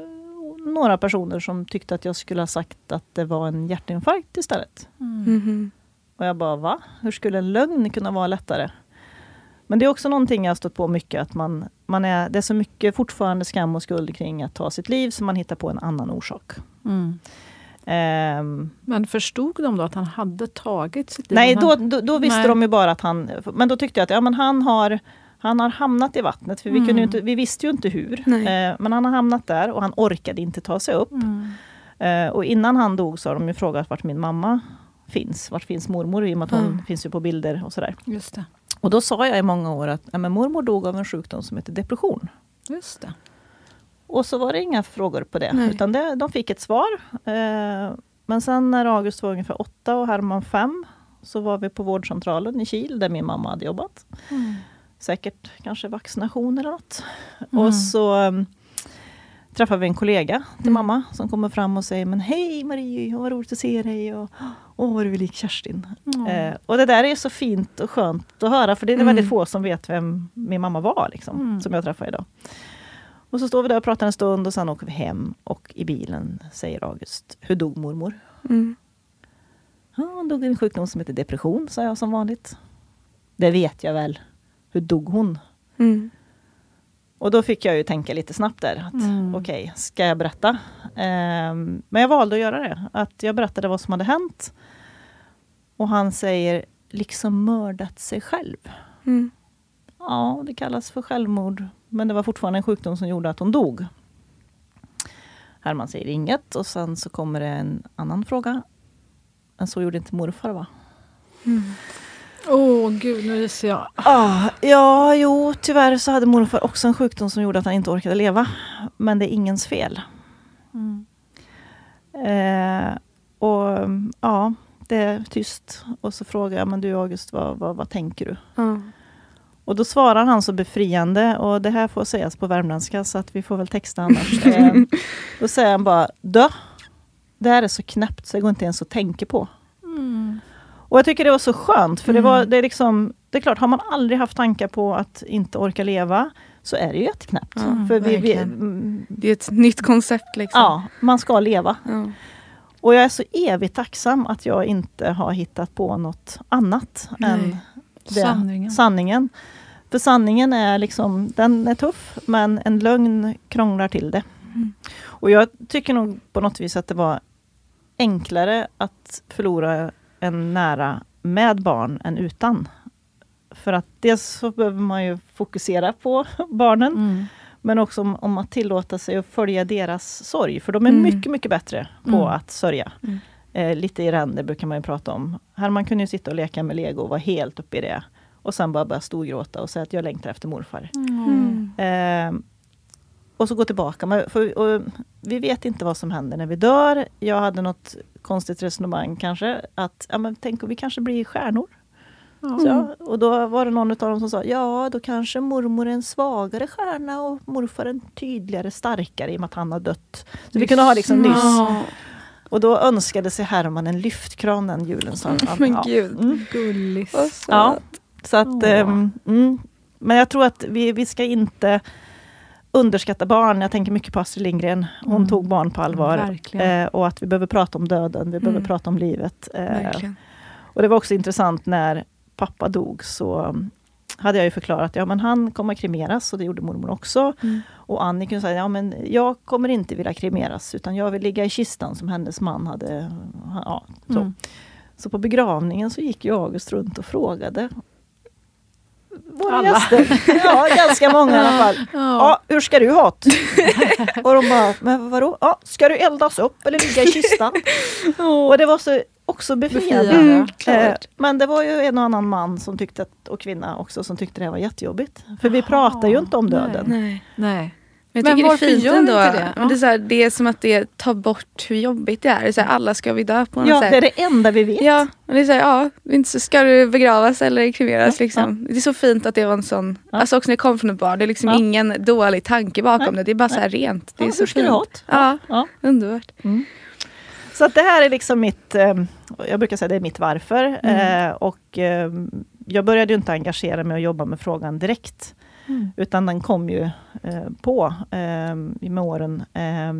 S5: några personer som tyckte att jag skulle ha sagt att det var en hjärtinfarkt istället.
S2: Mhm.
S5: Och jag bara, va? Hur skulle en lögn kunna vara lättare? Men det är också någonting jag har stött på mycket, att man, man är, det är så mycket fortfarande skam och skuld kring att ta sitt liv, så man hittar på en annan orsak.
S1: Mm.
S5: Ehm,
S1: Men förstod de då att han hade tagit sitt liv?
S5: nej, då, då, då visste
S1: Nej.
S5: de ju bara att han... Men då tyckte jag att ja, men han, har, han har hamnat i vattnet, för vi, kunde ju inte, vi visste ju inte hur. Eh, men han har hamnat där och han orkade inte ta sig upp.
S1: Mm.
S5: Eh, och innan han dog så har de ju frågat vart min mamma finns. Vart finns mormor? I och med att hon
S2: Mm.
S5: finns ju på bilder och sådär.
S1: Just det.
S5: Och då sa jag i många år att ja, men mormor dog av en sjukdom som heter depression.
S1: Just det.
S5: Och så var det inga frågor på det,
S2: Nej.
S5: utan det, de fick ett svar. Eh, men sen när August var ungefär åtta och Herman fem, så var vi på vårdcentralen i Kil, där min mamma hade jobbat.
S1: Mm.
S5: Säkert kanske vaccination eller något.
S1: Mm.
S5: Och så um, träffade vi en kollega till
S2: Mm.
S5: mamma som kommer fram och säger Men hej Marie, vad roligt att se dig. Och, Åh, vad du är lik Kerstin.
S1: Mm.
S5: Eh, och det där är så fint och skönt att höra, för det är
S2: Mm.
S5: väldigt få som vet vem min mamma var, liksom,
S1: Mm.
S5: som jag träffade idag. Och så står vi där och pratar en stund och sen åker vi hem och i bilen säger August, hur dog mormor?
S2: Mm.
S5: Ja, hon dog i en sjukdom som heter depression, sa jag som vanligt. Det vet jag väl. Hur dog hon?
S2: Mm.
S5: Och då fick jag ju tänka lite snabbt där. att
S1: Mm.
S5: Okej, ska jag berätta? Ehm, men jag valde att göra det. Att jag berättade vad som hade hänt. Och han säger, liksom mördat sig själv.
S2: Mm.
S5: Ja, det kallas för självmord. Men det var fortfarande en sjukdom som gjorde att hon dog. Herman säger inget och sen så kommer det en annan fråga. Men så gjorde inte morfar va?
S1: Åh gud, nu ryser jag.
S5: Ah, ja, jo, tyvärr så hade morfar också en sjukdom som gjorde att han inte orkade leva. Men det är ingens fel.
S1: Mm.
S5: Eh, och mm, ja, det är tyst. Och så frågar jag, men du August, vad, vad, vad tänker du?
S2: Ja.
S5: Och då svarar han så befriande, och det här får sägas på värmländska, så att vi får väl texta annars. eh, då säger han bara, dö. Det här är så knäppt så det går inte ens att tänka på.
S1: Mm.
S5: Och jag tycker det var så skönt, för det, var,
S2: Mm.
S5: det, är liksom, det är klart, har man aldrig haft tankar på att inte orka leva, så är det ju jätteknäppt.
S2: Ja,
S5: för vi, vi, mm,
S2: Det är ett nytt koncept liksom.
S5: ja, man ska leva.
S2: Ja.
S5: Och jag är så evigt tacksam att jag inte har hittat på något annat
S2: Nej.
S5: än det.
S1: Sanningen.
S5: sanningen. För sanningen är liksom, den är tuff, men en lögn krånglar till det.
S2: Mm.
S5: Och jag tycker nog på något vis att det var enklare att förlora en nära med barn än utan. För att dels så behöver man ju fokusera på barnen,
S1: Mm.
S5: men också om, om att tillåta sig att följa deras sorg. För de är
S2: Mm.
S5: mycket, mycket bättre på
S1: Mm.
S5: att sörja.
S2: Mm.
S5: Eh, lite i ränder brukar man ju prata om. Herman kunde ju sitta och leka med lego och vara helt uppe i det. Och sen bara börja storgråta och säga att jag längtar efter morfar.
S2: Mm.
S5: Eh, och så gå tillbaka. Men för, och vi vet inte vad som händer när vi dör. Jag hade något konstigt resonemang kanske. Att ja, men tänk om vi kanske blir stjärnor. Så, ja, och då var det någon av dem som sa, ja då kanske mormor är en svagare stjärna och morfar en tydligare, starkare i och med att han har dött. Så vi kunde ha liksom nyss. Och då önskade sig Herman en lyftkran den julen. Så han,
S2: Men
S5: ja.
S2: gud.
S5: Mm.
S2: Söt.
S5: Ja, så att,
S1: Åh.
S5: ehm, mm. Men jag tror att vi, vi ska inte underskatta barn. Jag tänker mycket på Astrid Lindgren. Hon
S1: Mm.
S5: tog barn på allvar. Eh, och att vi behöver prata om döden, vi behöver
S2: Mm.
S5: prata om livet. Eh, och det var också intressant när pappa dog så hade jag ju förklarat, ja men han kommer kremeras och det gjorde mormor också.
S2: Mm.
S5: Och Annika sa, ja men jag kommer inte vilja kremeras utan jag vill ligga i kistan som hennes man hade. Ja, så.
S1: Mm.
S5: så på begravningen så gick jag August runt och frågade våra
S1: Alla.
S5: gäster. Ja, ganska många i alla fall. Ja, hur ska du ha det? Och de bara, men vadå? Ja, ska du eldas upp eller ligga i kistan? Och det var så också befriande.
S2: Mm,
S5: Eh. Men det var ju en och annan man som tyckte att, och kvinna också som tyckte det var jättejobbigt. För vi pratar ju inte om döden.
S2: Nej.
S1: Nej.
S2: Men jag
S1: Men
S2: tycker det
S1: varför
S2: är fint
S1: gör
S2: ändå.
S1: inte det?
S2: Men det, är så här, det är som att det tar bort hur jobbigt det är. Det är så här, alla ska vi dö på något
S5: Ja,
S2: sätt.
S5: det är det enda vi vet.
S2: Ja, och det är så här, ja, inte så ska du begravas eller kremeras.
S5: Ja,
S2: liksom. Det är så fint att det var en sån,
S5: Ja.
S2: alltså också när det kommer från ett barn, det är liksom
S5: Ja.
S2: ingen dålig tanke bakom
S5: Nej.
S2: det. Det är bara så här rent. Det är
S5: Ja,
S2: så fint. Ja,
S5: Ja.
S2: underbart.
S5: Så att det här är liksom mitt, eh, jag brukar säga det är mitt varför.
S2: Mm.
S5: Eh, och eh, jag började ju inte engagera mig och jobba med frågan direkt.
S1: Mm.
S5: Utan den kom ju eh, på eh, med åren. Eh,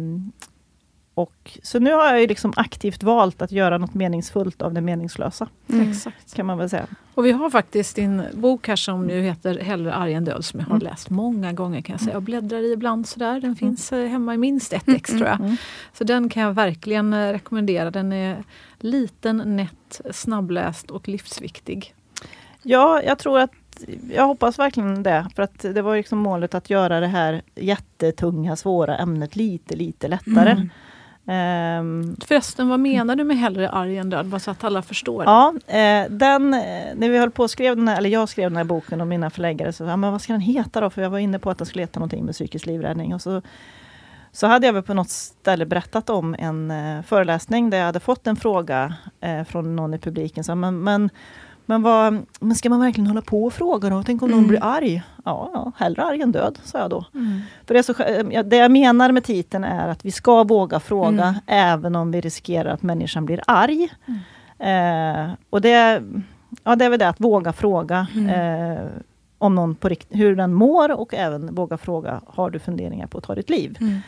S5: och, så nu har jag ju liksom aktivt valt att göra något meningsfullt av det meningslösa.
S2: Mm.
S1: Exakt.
S5: Kan man väl säga.
S1: Och vi har faktiskt din bok här som ju heter Hellre arg än död som jag har
S5: Mm.
S1: läst många gånger kan jag säga. Jag bläddrar i ibland sådär. Den finns eh, hemma i minst ett ex tror jag.
S5: Mm.
S1: Så den kan jag verkligen eh, rekommendera. Den är liten, nätt, snabbläst och livsviktig.
S5: Ja, jag tror att jag hoppas verkligen det. För att det var liksom målet att göra det här jättetunga, svåra ämnet lite, lite lättare.
S1: Mm.
S5: Ehm,
S1: Förresten, vad menar du med hellre arg än död? Bara så att alla förstår.
S5: Ja, eh, den, eh, när vi höll på skrev den här, eller jag skrev den här boken och mina förläggare så ja, men vad ska den heta då? För jag var inne på att den skulle heta någonting med psykisk livräddning. Och så, så hade jag väl på något ställe berättat om en eh, föreläsning där jag hade fått en fråga eh, från någon i publiken. Så, men, men, men, vad, men ska man verkligen hålla på och fråga då? Tänk om någon
S2: Mm.
S5: blir arg? Ja, ja, hellre arg än död, sa jag då.
S1: Mm.
S5: För det, så, ja, det jag menar med titeln är att vi ska våga fråga
S2: Mm.
S5: även om vi riskerar att människan blir arg. Eh, och det, ja, det är väl det att våga fråga
S2: Mm.
S5: eh, om någon på rikt- hur den mår och även våga fråga, har du funderingar på att ta ditt liv?
S2: Mm.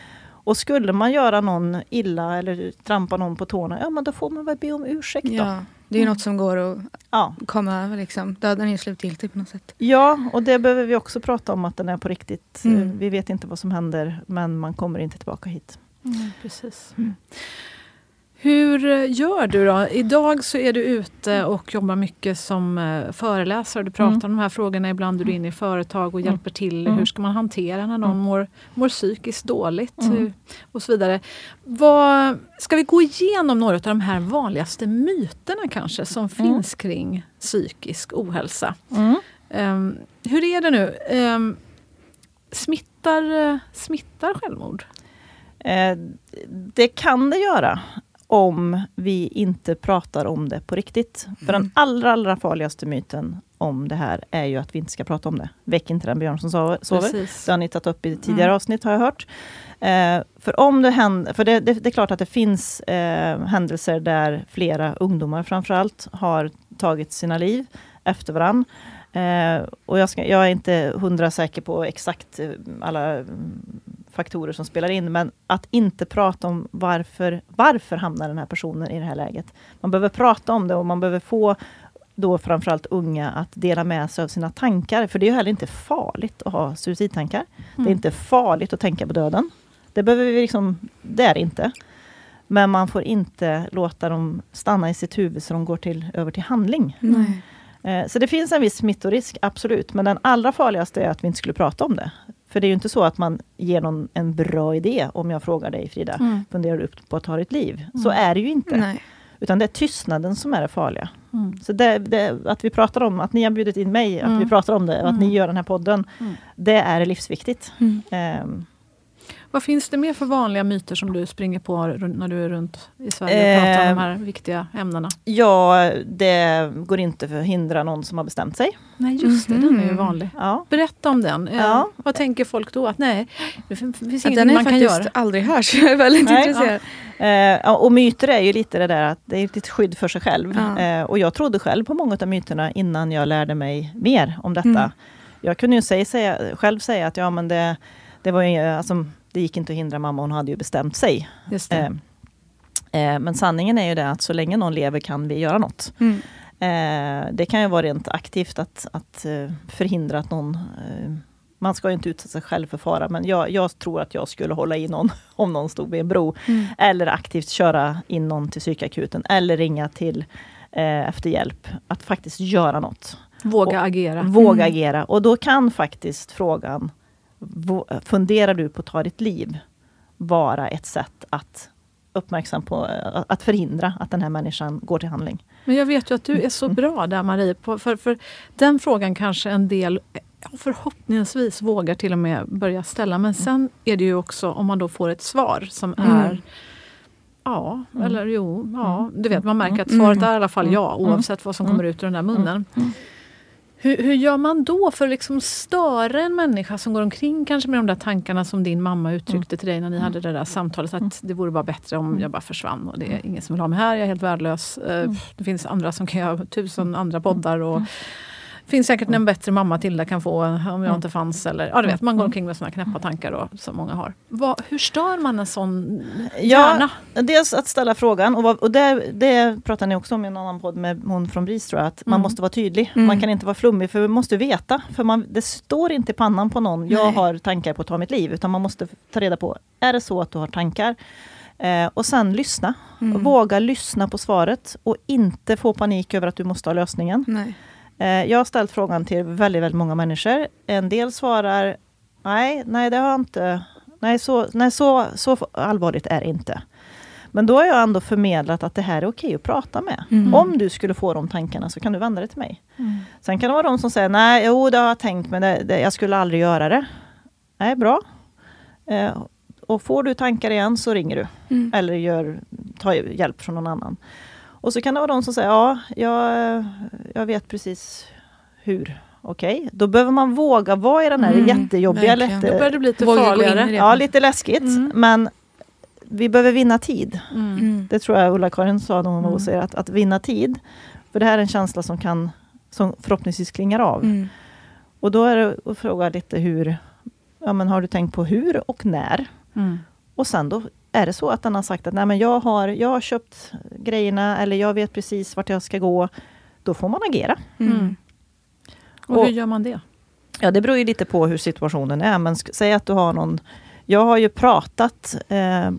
S5: Och skulle man göra någon illa eller trampa någon på tårna, ja men då får man väl be om ursäkt då.
S2: Ja, det är ju något som går att
S5: Ja.
S2: komma över. Liksom. Döden är ju slutgiltig på något sätt.
S5: ja, och det behöver vi också prata om att den är på riktigt.
S2: Mm.
S5: Eh, Vi vet inte vad som händer, men man kommer inte tillbaka hit.
S1: Mm, precis. Hur gör du då? Idag så är du ute och jobbar mycket som eh, föreläsare. Du pratar
S5: Mm.
S1: om de här frågorna. Ibland är du inne i företag och
S5: Mm.
S1: hjälper till.
S5: Mm.
S1: Hur ska man hantera när någon
S5: Mm.
S1: mår, mår psykiskt dåligt? Eh, Och så vidare. Vad, ska vi gå igenom några av de här vanligaste myterna kanske som finns kring psykisk ohälsa? Ehm, hur är det nu? Ehm, smittar, eh, smittar självmord?
S5: Eh, det kan det göra om vi inte pratar om det på riktigt. För den allra, allra farligaste myten om det här är ju att vi inte ska prata om det. Väck inte den björn som sover.
S1: Precis.
S5: Det har ni tagit upp i tidigare
S1: Mm.
S5: avsnitt har jag hört. Eh, för om det händer, för det, det, det är klart att det finns eh, händelser där flera ungdomar framförallt har tagit sina liv efter varann. Eh, och jag, ska, jag är inte hundra säker på exakt eh, alla mm, faktorer som spelar in, men att inte prata om varför, varför hamnar den här personen i det här läget. Man behöver prata om det och man behöver få då framförallt unga att dela med sig av sina tankar. För det är ju heller inte farligt att ha suicidtankar. Det är inte farligt att tänka på döden. Det behöver vi liksom, det är det inte. Men man får inte låta dem stanna i sitt huvud så de går till, över till handling.
S2: Nej.
S5: Eh, Så det finns en viss smittorisk, absolut. Men den allra farligaste är att vi inte skulle prata om det. För det är ju inte så att man ger någon en bra idé om jag frågar dig Frida,
S1: Mm.
S5: funderar du på att ta ditt liv? Så är det ju inte.
S2: Nej.
S5: Utan det är tystnaden som är det farliga.
S1: Mm.
S5: Så det, det, att vi pratar om, att ni har bjudit in mig, att
S1: Mm.
S5: vi pratar om det, och att ni
S1: Mm.
S5: gör den här podden.
S1: Mm.
S5: Det är livsviktigt.
S2: Mm.
S5: Ehm,
S1: Vad finns det mer för vanliga myter som du springer på när du är runt i Sverige och pratar om de här viktiga ämnena?
S5: ja, det går inte för att hindra någon som har bestämt sig.
S1: Nej just det, den är ju
S2: Mhm.
S1: vanlig.
S5: Ja.
S1: Berätta om den. Eh,
S5: Ja.
S1: Vad tänker folk då? Att nej, det fin- finns ingenting
S2: den
S1: man kan
S2: faktiskt
S1: göra.
S2: aldrig hört, så jag är väldigt
S5: Nej,
S2: intresserad.
S5: Eh, ja, och myter är ju lite det där att det är ett skydd för sig själv.
S2: Ja.
S5: Eh, och jag trodde själv på många av myterna innan jag lärde mig mer om detta.
S2: Mm.
S5: Jag kunde ju säga, säga, själv säga att ja, men det, det, var ju, alltså, det gick inte att hindra mamma, hon hade ju bestämt sig. Eh, eh, men sanningen är ju det att så länge någon lever kan vi göra något.
S2: Mm.
S5: Eh, det kan ju vara rent aktivt att, att eh, förhindra att någon... Eh, man ska ju inte utsätta sig själv för fara, men jag, jag tror att jag skulle hålla i någon om någon stod vid en bro.
S2: Mm.
S5: Eller aktivt köra in någon till psykakuten, eller ringa till eh, efter hjälp. Att faktiskt göra något.
S1: Våga
S5: och-
S1: agera.
S5: Våga
S2: Mm.
S5: agera. Och då kan faktiskt frågan, funderar du på att ta ditt liv? Vara ett sätt att uppmärksam på, att förhindra att den här människan går till handling.
S1: Men jag vet ju att du är så bra där Marie. På, för, för den frågan kanske en del förhoppningsvis vågar till och med börja ställa. Men sen är det ju också om man då får ett svar som
S2: Mm.
S1: är Ja, eller jo, ja. Du vet, man märker att svaret är i alla fall ja, oavsett vad som kommer ut ur den där munnen. Hur, hur gör man då för att liksom störa en människa som går omkring kanske med de där tankarna som din mamma uttryckte till dig när ni hade det där samtalet, att det vore bara bättre om jag bara försvann och det är ingen som vill ha mig här, jag är helt värdelös. Eh, Det finns andra som kan göra tusen andra poddar och finns säkert en bättre mamma Tilda kan få om jag inte fanns. Eller, ja, du vet, man går omkring med såna knäppa tankar då, som många har. Vad, hur stör man en sån hjärna?
S5: Ja, dels att ställa frågan, och, vad, och det, det pratar ni också om i en annan podd med hon från BRIS tror jag, att man måste vara tydlig. Man kan inte vara flummig, för vi måste veta. För man, det står inte i pannan på någon, jag
S2: Nej.
S5: har tankar på att ta mitt liv, utan man måste ta reda på, är det så att du har tankar? Eh, och sen lyssna. Våga lyssna på svaret och inte få panik över att du måste ha lösningen.
S2: Nej.
S5: Eh, jag har ställt frågan till väldigt, väldigt många människor. En del svarar, nej, nej det har inte. Nej, så, nej så, så allvarligt är det inte. Men då har jag ändå förmedlat att det här är okej att prata med. Om du skulle få de tankarna så kan du vända dig till mig. Sen kan det vara de som säger, nej, jo det har jag tänkt men det, det, jag skulle aldrig göra det. Nej, bra. Eh, och får du tankar igen så ringer du.
S2: Mm.
S5: Eller gör, ta hjälp från någon annan. Och så kan det vara de som säger, ja, jag, jag vet precis hur. Okej, då behöver man våga vara i den här
S2: Mm,
S5: jättejobbiga,
S2: verkligen.
S1: Då börjar det bli lite farligare.
S5: ja, lite läskigt. Men vi behöver vinna tid.
S1: Mm.
S2: Mm.
S5: Det tror jag Ulla-Karin sa när hon var hos er, att, att vinna tid. För det här är en känsla som kan som förhoppningsvis klingar av.
S2: Mm.
S5: Och då är det att fråga lite hur, ja men har du tänkt på hur och när?
S1: Mm.
S5: Och sen då är det så att den har sagt att nej men jag har, jag har köpt grejerna eller jag vet precis vart jag ska gå. Då får man agera.
S2: Mm.
S1: Och,
S5: Och-
S1: hur gör man det?
S5: Ja, det beror ju lite på hur situationen är. Men säg att du har någon... Jag har ju pratat eh,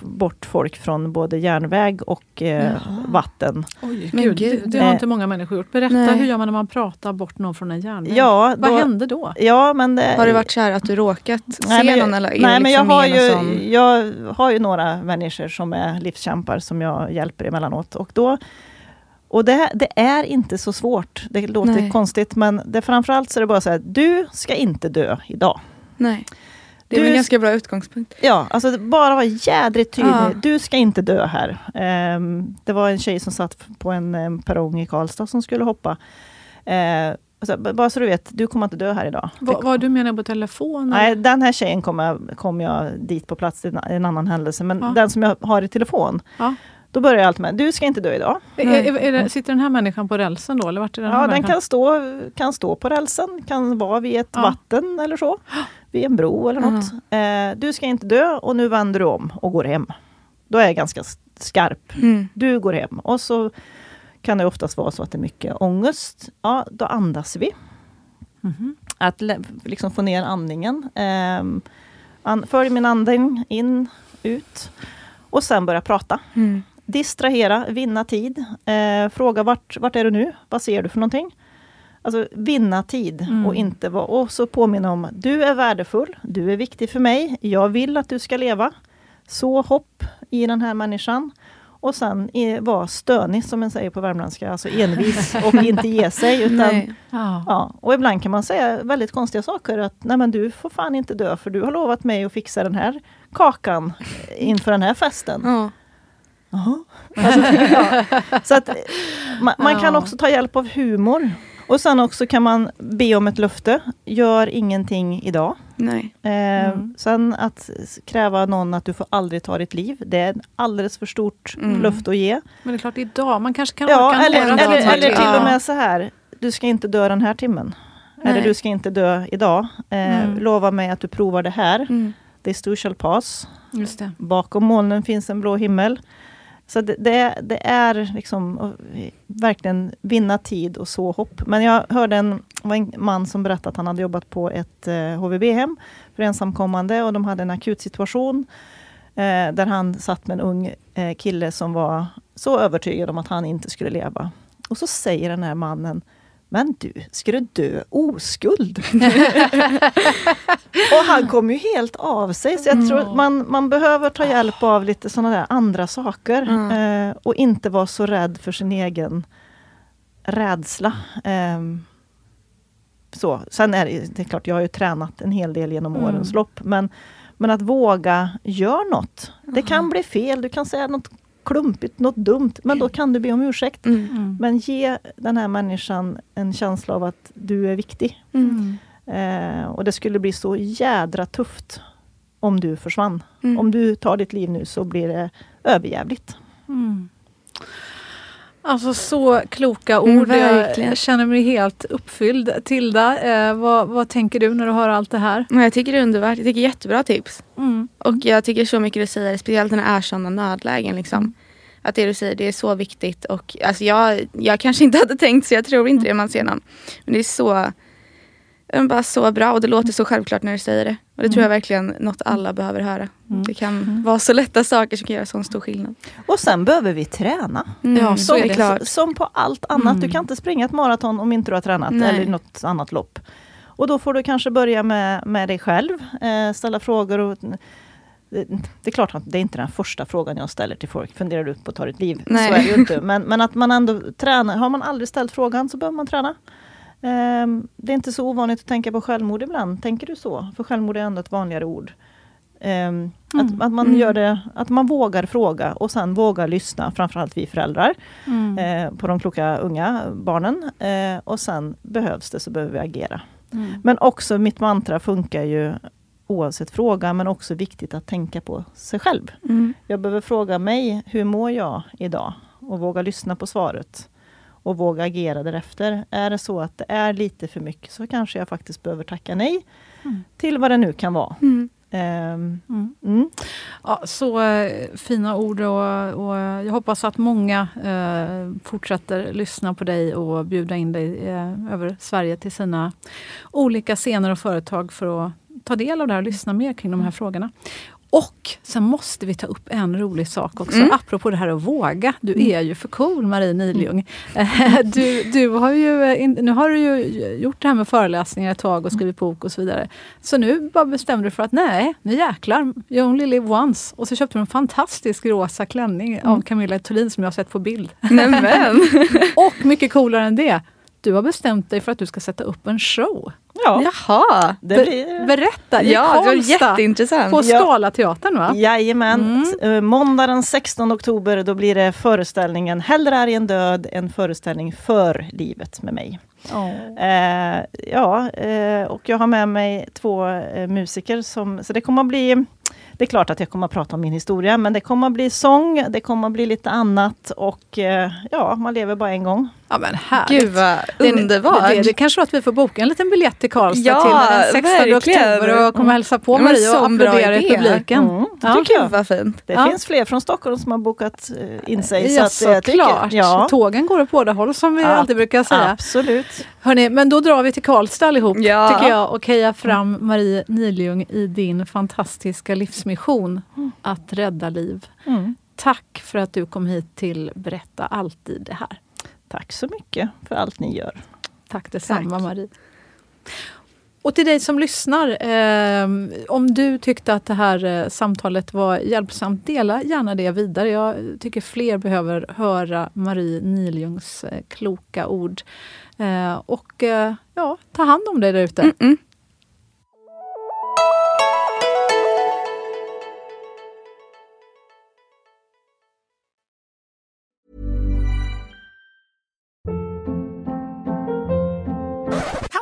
S5: bort folk från både järnväg och eh, vatten.
S1: Oj,
S2: Men
S1: gud,
S2: gud.
S1: det, det har
S5: Eh,
S1: inte många människor gjort. Berätta,
S2: Nej.
S1: hur gör man när man pratar bort någon från en järnväg?
S5: Ja,
S1: Vad
S5: då-
S1: hände då?
S5: Ja, men det,
S2: Har det varit så här att du råkat
S5: Nej,
S2: se
S5: men jag-
S2: någon eller
S5: Nej,
S2: det
S5: men jag
S2: liksom
S5: har, ju,
S2: sån-
S5: jag har ju några människor som är livskämpar som jag hjälper emellanåt. Och, då, och det, det är inte så svårt. Det låter
S2: Nej.
S5: konstigt, men det, framförallt så är det bara så här, du ska inte dö idag.
S2: Nej. Det är
S5: Du-
S2: en ganska bra utgångspunkt.
S5: Ja, alltså bara vara jädrigt tydlig.
S2: Ja.
S5: Du ska inte dö här. Ehm, det var en tjej som satt på en um, perrong i Karlstad som skulle hoppa. Eh, alltså, bara så du vet, du kommer inte dö här idag. Det-
S1: Vad, du menar på telefon?
S5: Nej,
S1: eller?
S5: den här tjejen kom jag, kom jag dit på plats i en, en annan händelse. Men
S1: Ja.
S5: den som jag har i telefon,
S1: Ja.
S5: Då börjar jag allt med, du ska inte dö idag.
S1: Är, är, det, sitter den här människan på rälsen då? Eller vart är den här
S5: Ja, den
S1: människan?
S5: kan stå, kan stå på rälsen, kan vara vid ett
S1: Ja.
S5: vatten eller så. Vid en bro eller något. Eh, du ska inte dö och nu vänder du om och går hem. Då är jag ganska skarp.
S2: Mm.
S5: Du går hem. Och så kan det oftast vara så att det är mycket ångest. Ja, då andas vi.
S1: Mhm.
S5: Att liksom få ner andningen. Um, an, följ min andning in, ut. Och sen börja prata.
S2: Mm.
S5: Distrahera, vinna tid. Eh, fråga vart, vart är du nu? Vad ser du för någonting? Alltså vinna tid
S1: Mm.
S5: och inte vara... Och så påminna om du är värdefull, du är viktig för mig, jag vill att du ska leva. Så hopp i den här människan. Och sen är- vara stönig som man säger på värmländska, alltså envis och inte ge sig. Utan.
S1: Ja.
S5: Ja, och ibland kan man säga väldigt konstiga saker. Att nej men du får fan inte dö för du har lovat mig att fixa den här kakan inför den här festen.
S2: Ja.
S5: Jaha. Alltså, ja. Så att man, man kan också ta hjälp av humor. Och sen också kan man be om ett löfte. Gör ingenting idag.
S2: Nej.
S5: Eh,
S1: Mm.
S5: Sen att kräva någon att du får aldrig ta ditt liv. Det är ett alldeles för stort
S2: Mm.
S5: löfte att ge.
S1: Men det är klart, idag, man kanske kan
S5: Ja,
S1: orka
S5: eller, eller,
S1: dagar
S5: eller till
S2: Ja.
S5: och med så här. Du ska inte dö den här timmen. Eller
S2: Nej.
S5: du ska inte dö idag. Eh,
S1: Mm.
S5: Lova mig att du provar det här.
S2: Mm.
S5: This too shall pass.
S1: Just det.
S5: Bakom molnen finns en blå himmel. Så det, det, det är liksom att verkligen vinna tid och så hopp. Men jag hörde en, var en man som berättade att han hade jobbat på ett eh, HVB-hem för ensamkommande och de hade en akut situation eh, där han satt med en ung eh, kille som var så övertygad om att han inte skulle leva. Och så säger den här mannen men du, ska du dö oskuld? och han kom ju helt av sig. Så jag tror att man, man behöver ta hjälp av lite sådana där andra saker.
S2: Mm.
S5: Eh, och inte vara så rädd för sin egen rädsla. Ehm, så. Sen är det, det är klart, jag har ju tränat en hel del genom
S1: Mm.
S5: årens lopp. Men, men att våga göra något. Det kan bli fel, du kan säga något klumpigt, något dumt. Men då kan du be om ursäkt.
S2: Mm.
S1: Mm.
S5: Men ge den här människan en känsla av att du är viktig.
S2: Mm.
S5: Eh, och det skulle bli så jädra tufft om du försvann.
S2: Mm.
S5: Om du tar ditt liv nu så blir det överjävligt.
S1: Mm. Alltså så kloka ord.
S2: Mm, verkligen.
S1: jag känner mig helt uppfylld. Tilda, eh, vad, vad tänker du när du hör allt det här?
S2: Jag tycker det är underbart. Jag tycker jättebra tips.
S1: Mm.
S2: Och jag tycker så mycket du säger, speciellt när det är sådana nödlägen. Liksom. Att det du säger, det är så viktigt. Och alltså, jag, jag kanske inte hade tänkt så, jag tror inte det man ser någon. Men det är så, är bara så bra och det låter så självklart när du säger det. Och det tror jag verkligen något alla behöver höra. Det kan vara så lätta saker som kan göra sån stor skillnad.
S5: Och sen behöver vi träna.
S2: Mm,
S1: Ja, är
S2: klart.
S5: Som på allt annat.
S1: Mm.
S5: Du kan inte springa ett maraton om inte du har tränat
S2: Nej.
S5: eller något annat lopp. Och då får du kanske börja med, med dig själv, eh, ställa frågor. Och, det, det är klart att det är inte den första frågan jag ställer till folk. Funderar du på att ta ditt liv?
S2: Nej.
S5: Så är det ju inte. Men, men att man ändå tränar. Har man aldrig ställt frågan så behöver man träna. Ehm, det är inte så ovanligt att tänka på självmord ibland. Tänker du så? För självmord är ändå ett vanligare ord. Ehm, att, att man
S2: Mm.
S5: gör det, att man vågar fråga och sen vågar lyssna, framförallt vi föräldrar,
S1: Mm.
S5: eh, på de kloka unga barnen. Eh, och sen behövs det så behöver vi agera.
S1: Mm.
S5: Men också mitt mantra funkar ju oavsett fråga, men också viktigt att tänka på sig själv.
S2: Mm.
S5: Jag behöver fråga mig, hur mår jag idag? Och våga lyssna på svaret. Och våga agera därefter. Är det så att det är lite för mycket så kanske jag faktiskt behöver tacka nej
S1: Mm.
S5: till vad det nu kan vara.
S2: Mm.
S5: Ehm,
S1: Mm.
S5: mm.
S1: Ja, så eh, fina ord och, och jag hoppas att många eh, fortsätter lyssna på dig och bjuda in dig eh, över Sverige till sina olika scener och företag för att ta del av det här och lyssna mer kring de här frågorna. Och sen måste vi ta upp en rolig sak också,
S2: Mm.
S1: apropå det här att våga. Du är ju för cool Marie Niljung. Eh, Du, du har ju, nu har du ju gjort det här med föreläsningar ett tag och skrivit bok och så vidare. Så nu bara bestämde du för att nej, nu jäklar, you only live once. Och så köpte du en fantastisk rosa klänning av Camilla Thulin som jag har sett på bild.
S2: Nämen!
S1: Och mycket coolare än det, du har bestämt dig för att du ska sätta upp en show.
S5: Ja,
S2: Jaha!
S5: det blir...
S1: Berätta, i
S2: Ja, det jätteintressant.
S1: på. Scalateatern va?
S5: Jajamän. Eh, Måndag den 16 oktober då blir det föreställningen Hellre är en död, en föreställning för livet med mig. Eh, ja, eh, och jag har med mig två eh, musiker som, så det kommer att bli det är klart att jag kommer att prata om min historia, men det kommer att bli sång, det kommer att bli lite annat och eh, ja, man lever bara en gång.
S1: Ja men härligt.
S2: Gud vad
S1: Det är-
S2: underbart!
S1: Det, det kanske var att vi får boka en liten biljett till Karlstad
S2: Ja,
S1: till den 16
S2: verkligen.
S1: oktober och komma och hälsa på Marie och applådera i publiken.
S5: Mm,
S1: Ja.
S5: tycker jag.
S2: Vad fint.
S5: Det
S1: Ja.
S5: finns fler från Stockholm som har bokat eh, in sig.
S1: Ja,
S5: så att, eh,
S1: såklart.
S5: Ja,
S1: Tågen går åt båda håll som vi
S5: Ja,
S1: alltid brukar säga.
S5: absolut.
S1: Hörrni, men då drar vi till Karlstad allihop,
S2: Ja.
S1: tycker jag, och hejar fram Marie Niljung i din fantastiska livsmission att rädda liv.
S5: Mm.
S1: Tack för att du kom hit till Berätta alltid det här.
S5: Tack så mycket för allt ni gör.
S1: Tack detsamma
S2: Tack.
S1: Marie. Och till dig som lyssnar, eh, om du tyckte att det här eh, samtalet var hjälpsamt, dela gärna det vidare. Jag tycker fler behöver höra Marie Niljungs eh, kloka ord. Eh, och eh, ja, ta hand om dig där ute.
S2: Mm-mm.